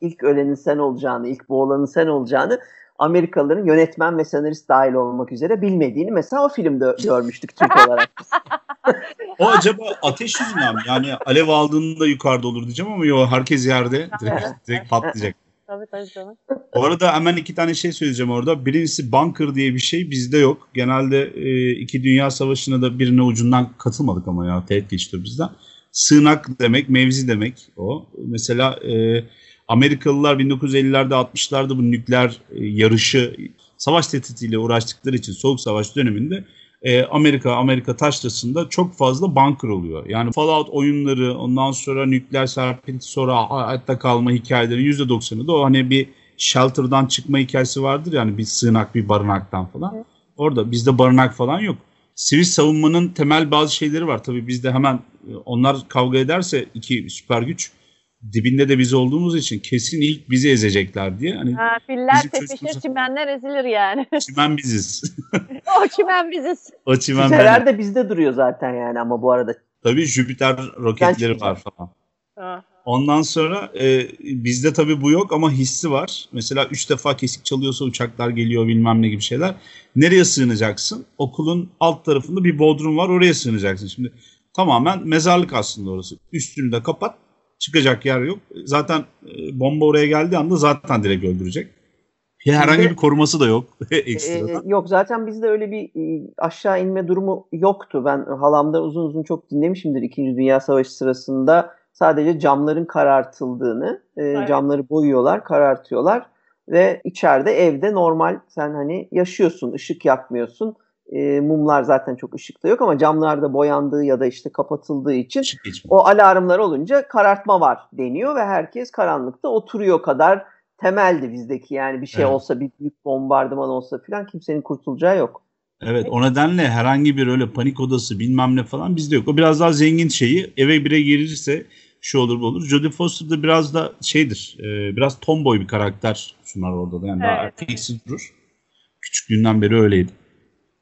ilk ölenin sen olacağını, ilk boğulanın sen olacağını Amerikalıların yönetmen ve senarist dahil olmak üzere bilmediğini mesela o filmde görmüştük Türk olarak. biz. O acaba ateş yüzünden mi? Yani alev aldığında yukarıda olur diyeceğim ama yok herkes yerde direkt, direkt patlayacak. Tabii tabii canım. Bu arada hemen iki tane şey söyleyeceğim orada. Birincisi bunker diye bir şey bizde yok. Genelde e, iki dünya savaşına da birine ucundan katılmadık ama ya teğet geçti bizden. Sığınak demek, mevzi demek o. Mesela e, Amerikalılar 1950'lerde 60'larda bu nükleer e, yarışı savaş tehditiyle uğraştıkları için Soğuk Savaş döneminde e, Amerika Amerika taşrasında çok fazla bunker oluyor. Yani Fallout oyunları ondan sonra nükleer serpinti sonra hayatta kalma hikayeleri %90'ı da o hani bir shelter'dan çıkma hikayesi vardır yani bir sığınak bir barınaktan falan. Orada bizde barınak falan yok. Sivil savunmanın temel bazı şeyleri var. Tabii bizde hemen e, onlar kavga ederse iki süper güç dibinde de biz olduğumuz için kesin ilk bizi ezecekler diye. Hani Ha, filler tepişir, çocuğumuz- çimenler ezilir yani. çimen biziz. o çimen biziz. o çimen Füzeler de bizde duruyor zaten yani ama bu arada. Tabii Jüpiter roketleri var falan. Ha. Ondan sonra e, bizde tabii bu yok ama hissi var. Mesela üç defa kesik çalıyorsa uçaklar geliyor bilmem ne gibi şeyler. Nereye sığınacaksın? Okulun alt tarafında bir bodrum var oraya sığınacaksın. Şimdi tamamen mezarlık aslında orası. Üstünü de kapat. Çıkacak yer yok. Zaten e, bomba oraya geldiği anda zaten direkt öldürecek. Herhangi bir koruması da yok Ee, ekstradan. yok zaten bizde öyle bir e, aşağı inme durumu yoktu. Ben halamdan uzun uzun çok dinlemişimdir İkinci Dünya Savaşı sırasında. Sadece camların karartıldığını, e, Evet. camları boyuyorlar, karartıyorlar ve içeride evde normal sen hani yaşıyorsun, ışık yakmıyorsun. E, mumlar zaten çok ışıkta yok ama camlarda boyandığı ya da işte kapatıldığı için o alarmlar olunca karartma var deniyor ve herkes karanlıkta oturuyor kadar temeldi bizdeki. Yani bir şey Evet. olsa bir büyük bombardıman olsa filan kimsenin kurtulacağı yok. Evet o nedenle herhangi bir öyle panik odası bilmem ne falan bizde yok. O biraz daha zengin şeyi eve bire girirse şu olur bu olur. Jodie Foster da biraz da şeydir e, biraz tomboy bir karakter sunar orada da yani daha Evet. erkeksi durur. Küçüklüğünden beri öyleydi.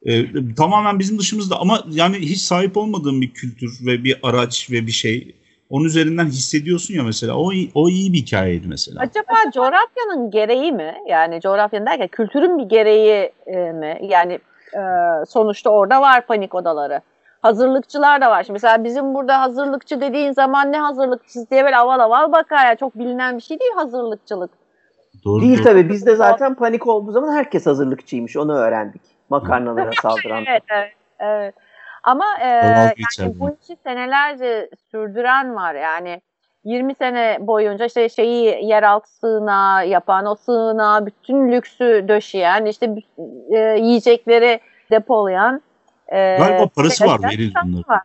E, tamamen bizim dışımızda ama yani hiç sahip olmadığım bir kültür ve bir araç ve bir şey onun üzerinden hissediyorsun ya mesela o, o iyi bir hikayeydi mesela. Acaba coğrafyanın gereği mi? Yani coğrafyanın derken kültürün bir gereği e, mi? Yani e, sonuçta orada var panik odaları. Hazırlıkçılar da var. Şimdi mesela bizim burada hazırlıkçı dediğin zaman ne hazırlıkçısı diye böyle aval aval bakar. Yani çok bilinen bir şey değil hazırlıkçılık. Doğru, Değil doğru. tabii bizde zaten panik olduğu zaman herkes hazırlıkçıymış onu öğrendik. Makarnalara saldıran. Evet, evet, evet. Ama e, yani bu işi senelerce sürdüren var. Yani 20 sene boyunca işte şeyi yeraltı sığınağı yapan, o sığınağa bütün lüksü döşeyen, işte e, yiyecekleri depolayan. E, Galiba parası var şeyler- veril bunların. var.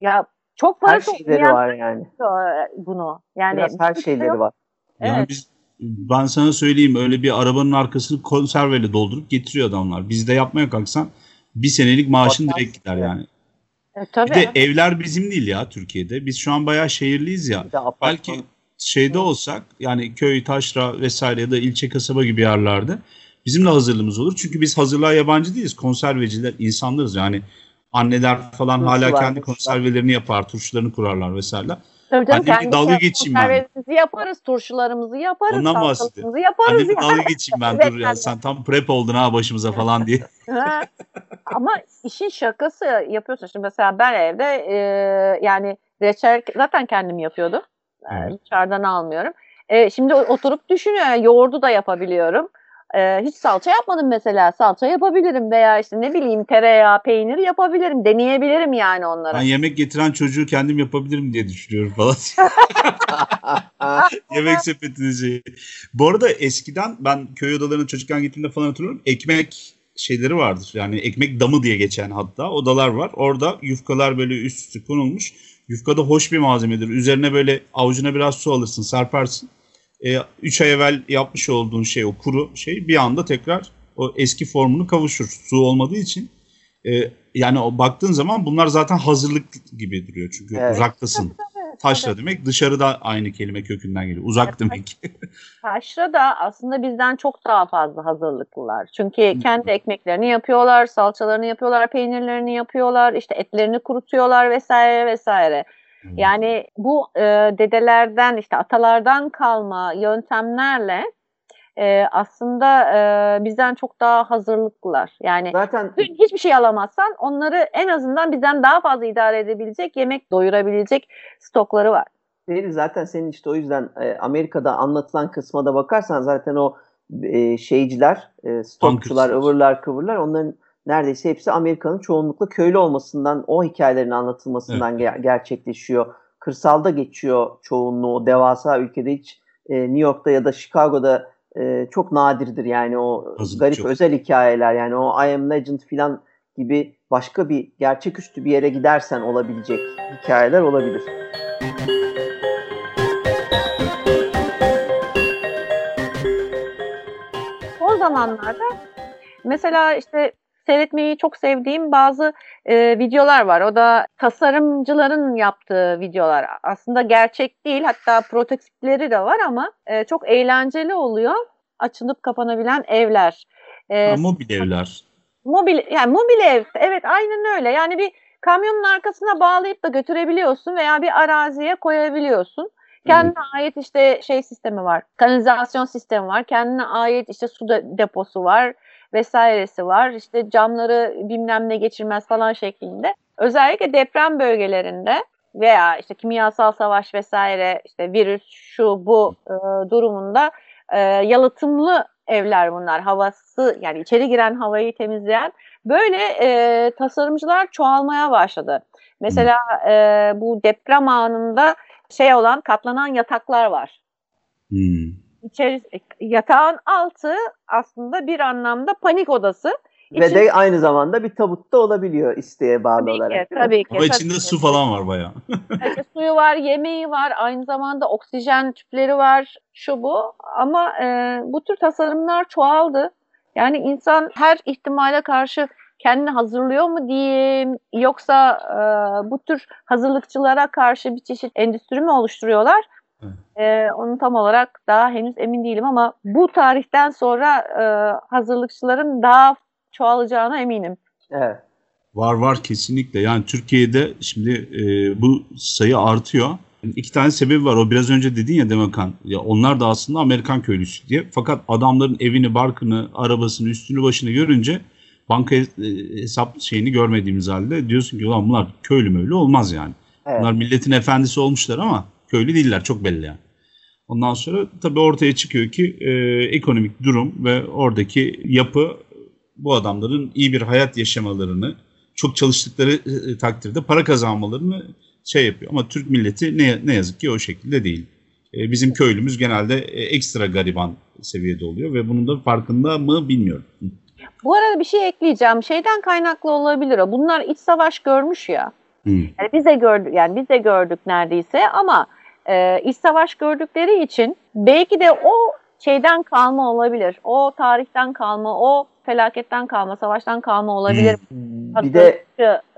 Ya çok Her para şeyleri var yani. bunu. Yani Biraz her şey şeyleri yok. var. Yani Evet. biz ben sana söyleyeyim öyle bir arabanın arkasını konserveyle doldurup getiriyor adamlar. Bizde yapmaya kalksan bir senelik maaşın Batarsın direkt gider ya. yani. E, tabii. Bir de evler bizim değil ya Türkiye'de. Biz şu an bayağı şehirliyiz ya. Belki şeyde olsak yani köy, taşra vesaire ya da ilçe kasaba gibi yerlerde bizim de hazırlığımız olur. Çünkü biz hazırlığa yabancı değiliz. Konserveciler insanlarız yani. Anneler falan hala Turşular, kendi murşular. konservelerini yapar, turşularını kurarlar vesaire. Tabii canım, Annemle kendi dalga şey- geçeyim ben. yaparız, turşularımızı yaparız, Ondan bahsediyorum. yaparız Anneme yani. dalga geçeyim ben Evet, dur ya sen tam prep oldun ha başımıza falan diye. Ama işin şakası yapıyorsun. Şimdi mesela ben evde e, yani reçel zaten kendim yapıyordum. E, Evet. dışarıdan almıyorum. E, şimdi oturup düşünüyorum. Yani yoğurdu da yapabiliyorum. E, hiç salça yapmadım mesela. Salça yapabilirim veya işte ne bileyim tereyağı, peynir yapabilirim. Deneyebilirim yani onları. Ben yemek getiren çocuğu kendim yapabilirim diye düşünüyorum falan. yemek sepetini şey. Bu arada eskiden ben köy odalarına çocukken gittiğimde falan hatırlıyorum. Ekmek şeyleri vardır. Yani ekmek damı diye geçen hatta odalar var. Orada yufkalar böyle üst üste konulmuş. Yufka da hoş bir malzemedir. Üzerine böyle avucuna biraz su alırsın, serpersin. 3 e, ay evvel yapmış olduğun şey o kuru şey bir anda tekrar o eski formunu kavuşur. Su olmadığı için. E, yani o baktığın zaman bunlar zaten hazırlık gibi duruyor. Çünkü evet. uzaktasın. Taşra evet. demek dışarıda aynı kelime kökünden geliyor. Uzak evet. demek. Taşra da aslında bizden çok daha fazla hazırlıklılar. Çünkü kendi ekmeklerini yapıyorlar, salçalarını yapıyorlar, peynirlerini yapıyorlar, işte etlerini kurutuyorlar vesaire vesaire. Yani bu e, dedelerden işte atalardan kalma yöntemlerle e, aslında e, bizden çok daha hazırlıklılar. Yani zaten hiçbir şey alamazsan onları en azından bizden daha fazla idare edebilecek, yemek doyurabilecek stokları var. Değil zaten senin işte o yüzden e, Amerika'da anlatılan kısma da bakarsan zaten o e, şeyciler, e, stokçular, ıvırlar, kıvırlar onların neredeyse hepsi Amerika'nın çoğunlukla köylü olmasından, o hikayelerin anlatılmasından evet. ger- gerçekleşiyor. Kırsalda geçiyor çoğunluğu. Devasa ülkede hiç e, New York'ta ya da Chicago'da e, çok nadirdir yani o Hazır, garip çok. özel hikayeler yani o I Am Legend filan gibi başka bir gerçeküstü bir yere gidersen olabilecek hikayeler olabilir. O zamanlarda mesela işte seyretmeyi çok sevdiğim bazı e, videolar var. O da tasarımcıların yaptığı videolar. Aslında gerçek değil hatta prototipleri de var ama e, çok eğlenceli oluyor. Açılıp kapanabilen evler. E, ha, mobil evler. Mobil, yani mobil ev. Evet aynen öyle. Yani bir kamyonun arkasına bağlayıp da götürebiliyorsun veya bir araziye koyabiliyorsun. Kendine evet. ait işte şey sistemi var. Kanalizasyon sistemi var. Kendine ait işte su deposu var vesairesi var. İşte camları bilmem ne geçirmez falan şeklinde. Özellikle deprem bölgelerinde veya işte kimyasal savaş vesaire işte virüs şu bu e, durumunda e, yalıtımlı evler bunlar. Havası yani içeri giren havayı temizleyen böyle e, tasarımcılar çoğalmaya başladı. Mesela e, bu deprem anında şey olan katlanan yataklar var. Hmm içeri, yatağın altı aslında bir anlamda panik odası. Ve de aynı zamanda bir tabutta olabiliyor isteğe bağlı tabii olarak. Ki, tabii ki. Ama içinde ki. su falan var bayağı. işte suyu var, yemeği var, aynı zamanda oksijen tüpleri var, şu bu. Ama e, bu tür tasarımlar çoğaldı. Yani insan her ihtimale karşı kendini hazırlıyor mu diyeyim yoksa e, bu tür hazırlıkçılara karşı bir çeşit endüstri mi oluşturuyorlar? Ee, onu tam olarak daha henüz emin değilim ama bu tarihten sonra e, hazırlıkçıların daha çoğalacağına eminim. Evet. Var var kesinlikle. Yani Türkiye'de şimdi e, bu sayı artıyor. İki tane sebebi var. O biraz önce dedin ya Demekan. Ya onlar da aslında Amerikan köylüsü diye. Fakat adamların evini, barkını, arabasını, üstünü başını görünce banka e, hesap şeyini görmediğimiz halde diyorsun ki ulan bunlar köylü müylü olmaz yani. Evet. Bunlar milletin efendisi olmuşlar ama köylü değiller çok belli yani. Ondan sonra tabii ortaya çıkıyor ki e, ekonomik durum ve oradaki yapı bu adamların iyi bir hayat yaşamalarını, çok çalıştıkları e, takdirde para kazanmalarını şey yapıyor. Ama Türk milleti ne, ne yazık ki o şekilde değil. E, bizim köylümüz genelde e, ekstra gariban seviyede oluyor ve bunun da farkında mı bilmiyorum. Bu arada bir şey ekleyeceğim. Şeyden kaynaklı olabilir o. Bunlar iç savaş görmüş ya. Hmm. Yani biz de gördük yani biz de gördük neredeyse ama e, iç savaş gördükleri için belki de o şeyden kalma olabilir. O tarihten kalma, o felaketten kalma, savaştan kalma olabilir. Hmm. Bir de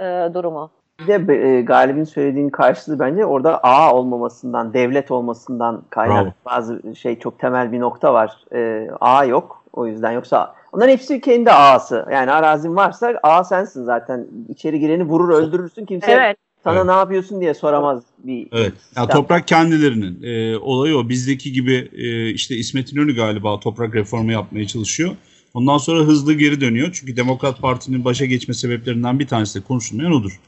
e, durumu. Bir de e, Galip'in söylediğin karşılığı bence orada A olmamasından, devlet olmasından kaynak bazı şey çok temel bir nokta var. E, A yok o yüzden yoksa onların hepsi kendi A'sı. Yani arazin varsa A sensin zaten. İçeri gireni vurur öldürürsün kimse evet. Sana evet. ne yapıyorsun diye soramaz bir. Evet. Ya toprak kendilerinin e, olayı o. Bizdeki gibi e, işte İsmet İnönü galiba toprak reformu yapmaya çalışıyor. Ondan sonra hızlı geri dönüyor. Çünkü Demokrat Parti'nin başa geçme sebeplerinden bir tanesi de konuşulmayan odur.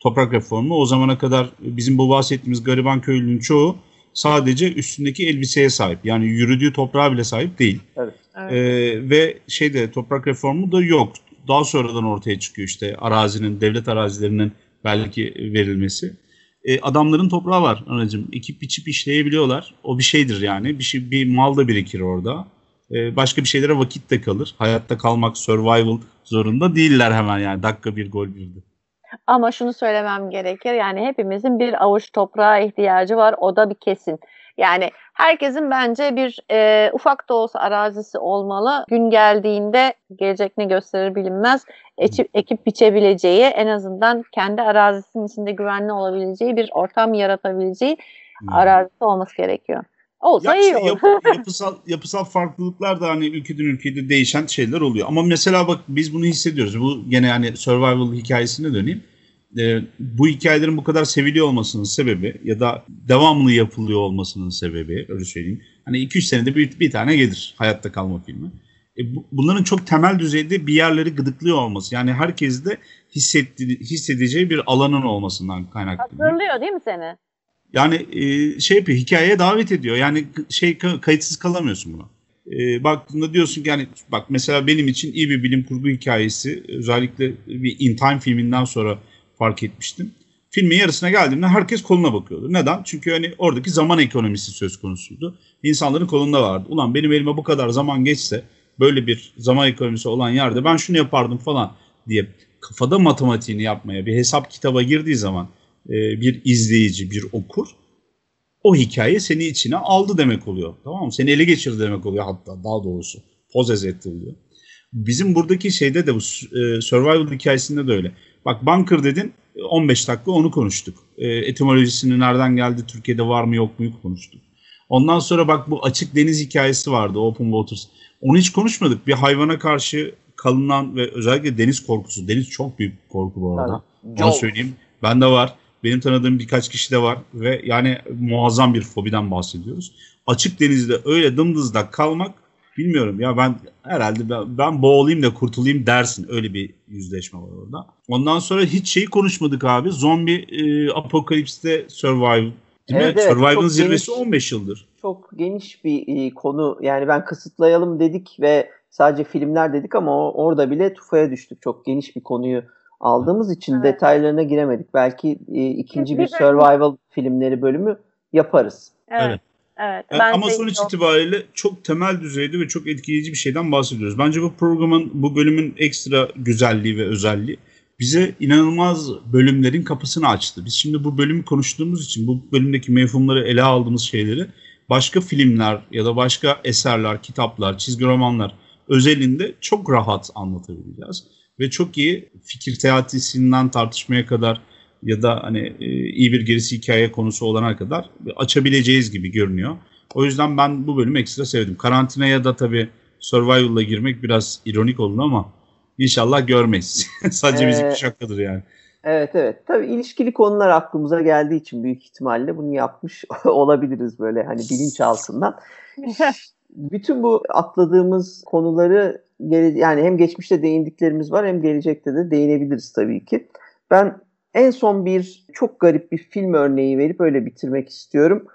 Toprak reformu o zamana kadar bizim bu bahsettiğimiz gariban köylünün çoğu sadece üstündeki elbiseye sahip. Yani yürüdüğü toprağa bile sahip değil. Evet. evet. Ee, ve şeyde toprak reformu da yok. Daha sonradan ortaya çıkıyor işte arazinin, devlet arazilerinin belki verilmesi. E, adamların toprağı var anacığım. Ekip biçip işleyebiliyorlar. O bir şeydir yani. Bir şey bir mal da birikir orada. e, başka bir şeylere vakit de kalır. Hayatta kalmak, survival zorunda değiller hemen yani dakika bir gol birdi. Ama şunu söylemem gerekir yani hepimizin bir avuç toprağa ihtiyacı var o da bir kesin. Yani herkesin bence bir e, ufak da olsa arazisi olmalı. Gün geldiğinde gelecek ne gösterir bilinmez. Ekip, ekip biçebileceği en azından kendi arazisinin içinde güvenli olabileceği bir ortam yaratabileceği hmm. arazisi olması gerekiyor. Olsa ya iyi işte olur. Yap, yapısal, yapısal farklılıklar da hani ülkeden ülkede değişen şeyler oluyor. Ama mesela bak biz bunu hissediyoruz. Bu gene yani survival hikayesine döneyim. Ee, bu hikayelerin bu kadar seviliyor olmasının sebebi ya da devamlı yapılıyor olmasının sebebi öyle söyleyeyim. Hani 2-3 senede bir, bir tane gelir hayatta kalma filmi. E, bu, bunların çok temel düzeyde bir yerleri gıdıklıyor olması. Yani herkes de hissetti, hissedeceği bir alanın olmasından kaynaklanıyor. Hatırlıyor değil mi seni? Yani e, şey yapıyor, hikayeye davet ediyor. Yani şey kayıtsız kalamıyorsun buna. E, baktığında diyorsun ki yani bak mesela benim için iyi bir bilim kurgu hikayesi özellikle bir In Time filminden sonra fark etmiştim. Filmin yarısına geldiğimde herkes koluna bakıyordu. Neden? Çünkü hani oradaki zaman ekonomisi söz konusuydu. İnsanların kolunda vardı. Ulan benim elime bu kadar zaman geçse böyle bir zaman ekonomisi olan yerde ben şunu yapardım falan diye kafada matematiğini yapmaya bir hesap kitaba girdiği zaman e, bir izleyici, bir okur o hikaye seni içine aldı demek oluyor. Tamam mı? Seni ele geçirdi demek oluyor hatta daha doğrusu. Pozez etti oluyor. Bizim buradaki şeyde de bu e, survival hikayesinde de öyle. Bak bunker dedin 15 dakika onu konuştuk. E, etimolojisini nereden geldi, Türkiye'de var mı yok mu konuştuk. Ondan sonra bak bu açık deniz hikayesi vardı Open Waters. Onu hiç konuşmadık. Bir hayvana karşı kalınan ve özellikle deniz korkusu. Deniz çok büyük korku bu arada. Evet. Onu söyleyeyim. Ben de var. Benim tanıdığım birkaç kişi de var ve yani muazzam bir fobiden bahsediyoruz. Açık denizde öyle dımdızda kalmak bilmiyorum ya ben herhalde ben, ben boğulayım da kurtulayım dersin. Öyle bir yüzleşme var orada. Ondan sonra hiç şeyi konuşmadık abi. Zombi e, apokalipste survive Değil evet, mi? Evet, Survival'ın zirvesi geniş, 15 yıldır. Çok geniş bir e, konu. Yani ben kısıtlayalım dedik ve sadece filmler dedik ama orada bile tufaya düştük. Çok geniş bir konuyu aldığımız için evet. detaylarına giremedik. Belki e, ikinci bir survival filmleri bölümü yaparız. Evet. evet. Evet, ben Ama sonuç itibariyle çok temel düzeyde ve çok etkileyici bir şeyden bahsediyoruz. Bence bu programın, bu bölümün ekstra güzelliği ve özelliği bize inanılmaz bölümlerin kapısını açtı. Biz şimdi bu bölümü konuştuğumuz için bu bölümdeki mevhumları ele aldığımız şeyleri başka filmler ya da başka eserler, kitaplar, çizgi romanlar özelinde çok rahat anlatabileceğiz. Ve çok iyi fikir teatisinden tartışmaya kadar ya da hani e, iyi bir gerisi hikaye konusu olana kadar açabileceğiz gibi görünüyor. O yüzden ben bu bölümü ekstra sevdim. Karantinaya da tabii Survival'la girmek biraz ironik oldu ama inşallah görmeyiz. Sadece ee, bizim bir şakadır yani. Evet evet. Tabii ilişkili konular aklımıza geldiği için büyük ihtimalle bunu yapmış olabiliriz böyle hani bilinçaltından. Bütün bu atladığımız konuları yani hem geçmişte değindiklerimiz var hem gelecekte de değinebiliriz tabii ki. Ben en son bir çok garip bir film örneği verip öyle bitirmek istiyorum.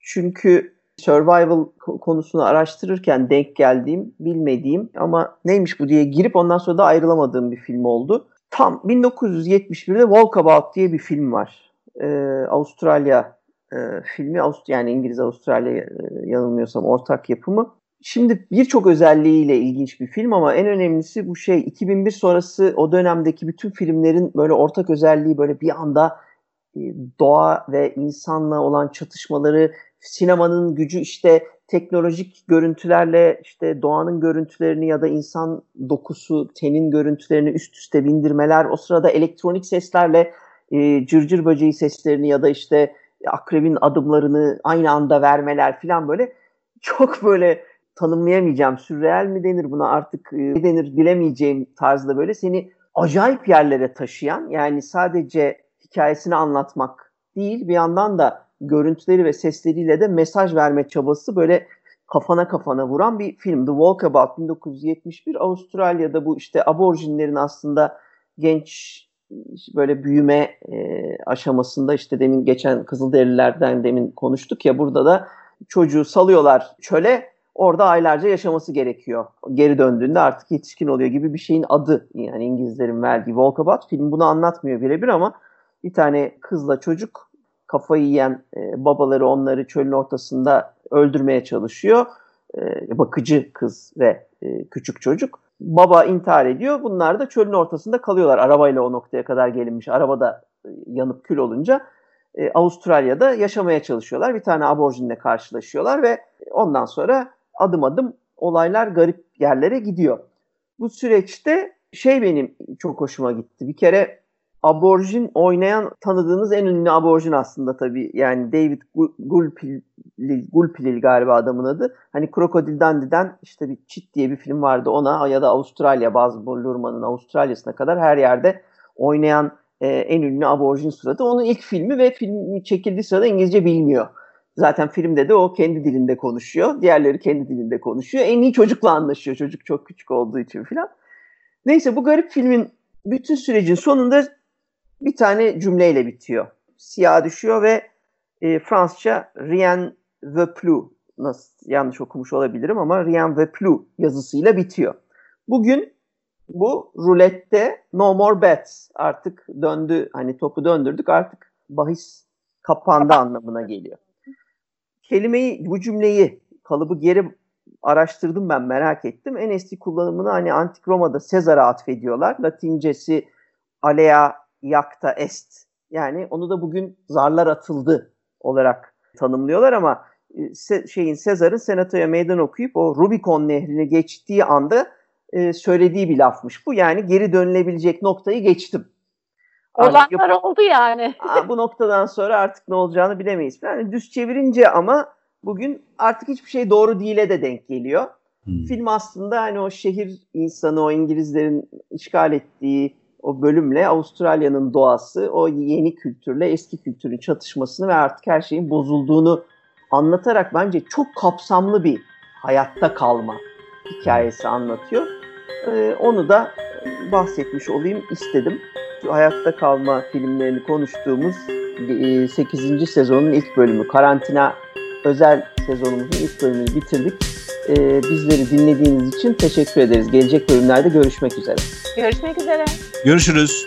Çünkü survival konusunu araştırırken denk geldiğim, bilmediğim ama neymiş bu diye girip ondan sonra da ayrılamadığım bir film oldu. Tam 1971'de Walkabout diye bir film var. Ee, Avustralya e, filmi, Avust yani İngiliz Avustralya e, yanılmıyorsam ortak yapımı. Şimdi birçok özelliğiyle ilginç bir film ama en önemlisi bu şey 2001 sonrası o dönemdeki bütün filmlerin böyle ortak özelliği böyle bir anda e, doğa ve insanla olan çatışmaları, sinemanın gücü işte teknolojik görüntülerle işte doğanın görüntülerini ya da insan dokusu, tenin görüntülerini üst üste bindirmeler, o sırada elektronik seslerle e, cırcır böceği seslerini ya da işte akrebin adımlarını aynı anda vermeler falan böyle çok böyle tanımlayamayacağım. Sürreel mi denir buna artık e, ne denir bilemeyeceğim tarzda böyle seni acayip yerlere taşıyan yani sadece hikayesini anlatmak değil bir yandan da görüntüleri ve sesleriyle de mesaj verme çabası böyle kafana kafana vuran bir film. The Walkabout 1971 Avustralya'da bu işte aborjinlerin aslında genç böyle büyüme e, aşamasında işte demin geçen Kızılderililerden demin konuştuk ya burada da çocuğu salıyorlar çöle orada aylarca yaşaması gerekiyor. Geri döndüğünde artık yetişkin oluyor gibi bir şeyin adı yani İngilizlerin verdiği Walkabout film bunu anlatmıyor birebir ama bir tane kızla çocuk kafayı yiyen e, babaları onları çölün ortasında öldürmeye çalışıyor. e, bakıcı kız ve e, küçük çocuk. Baba intihar ediyor. Bunlar da çölün ortasında kalıyorlar. Arabayla o noktaya kadar gelinmiş. Arabada e, yanıp kül olunca e, Avustralya'da yaşamaya çalışıyorlar. Bir tane aborjinle karşılaşıyorlar ve ondan sonra adım adım olaylar garip yerlere gidiyor. Bu süreçte şey benim çok hoşuma gitti. Bir kere aborjin oynayan tanıdığınız en ünlü aborjin aslında tabii. Yani David Gulpilil, Gulpilil galiba adamın adı. Hani Krokodil Dandy'den işte bir Çit diye bir film vardı ona ya da Avustralya bazı Lurman'ın Avustralya'sına kadar her yerde oynayan e, en ünlü aborjin suratı. Onun ilk filmi ve film çekildiği sırada İngilizce bilmiyor. Zaten filmde de o kendi dilinde konuşuyor. Diğerleri kendi dilinde konuşuyor. En iyi çocukla anlaşıyor. Çocuk çok küçük olduğu için filan. Neyse bu garip filmin bütün sürecin sonunda bir tane cümleyle bitiyor. Siyah düşüyor ve e, Fransızca rien ve plus nasıl yanlış okumuş olabilirim ama rien ve plus yazısıyla bitiyor. Bugün bu rulette no more bets artık döndü hani topu döndürdük artık bahis kapandı anlamına geliyor. Kelimeyi bu cümleyi kalıbı geri araştırdım ben merak ettim. En eski kullanımını hani Antik Roma'da Sezar'a atfediyorlar. Latincesi alea yakta est. Yani onu da bugün zarlar atıldı olarak tanımlıyorlar ama e, şeyin Sezar'ın senatoya meydan okuyup o Rubicon nehrini geçtiği anda e, söylediği bir lafmış bu. Yani geri dönülebilecek noktayı geçtim. Olanlar oldu yani. bu noktadan sonra artık ne olacağını bilemeyiz. Yani düz çevirince ama bugün artık hiçbir şey doğru değil'e de denk geliyor. Hmm. Film aslında hani o şehir insanı, o İngilizlerin işgal ettiği o bölümle Avustralya'nın doğası, o yeni kültürle eski kültürün çatışmasını ve artık her şeyin bozulduğunu anlatarak bence çok kapsamlı bir hayatta kalma hikayesi anlatıyor. Ee, onu da bahsetmiş olayım istedim. Hayatta kalma filmlerini konuştuğumuz 8. E, sezonun ilk bölümü karantina özel sezonumuzun ilk bölümünü bitirdik. Ee, bizleri dinlediğiniz için teşekkür ederiz. Gelecek bölümlerde görüşmek üzere. Görüşmek üzere. Görüşürüz.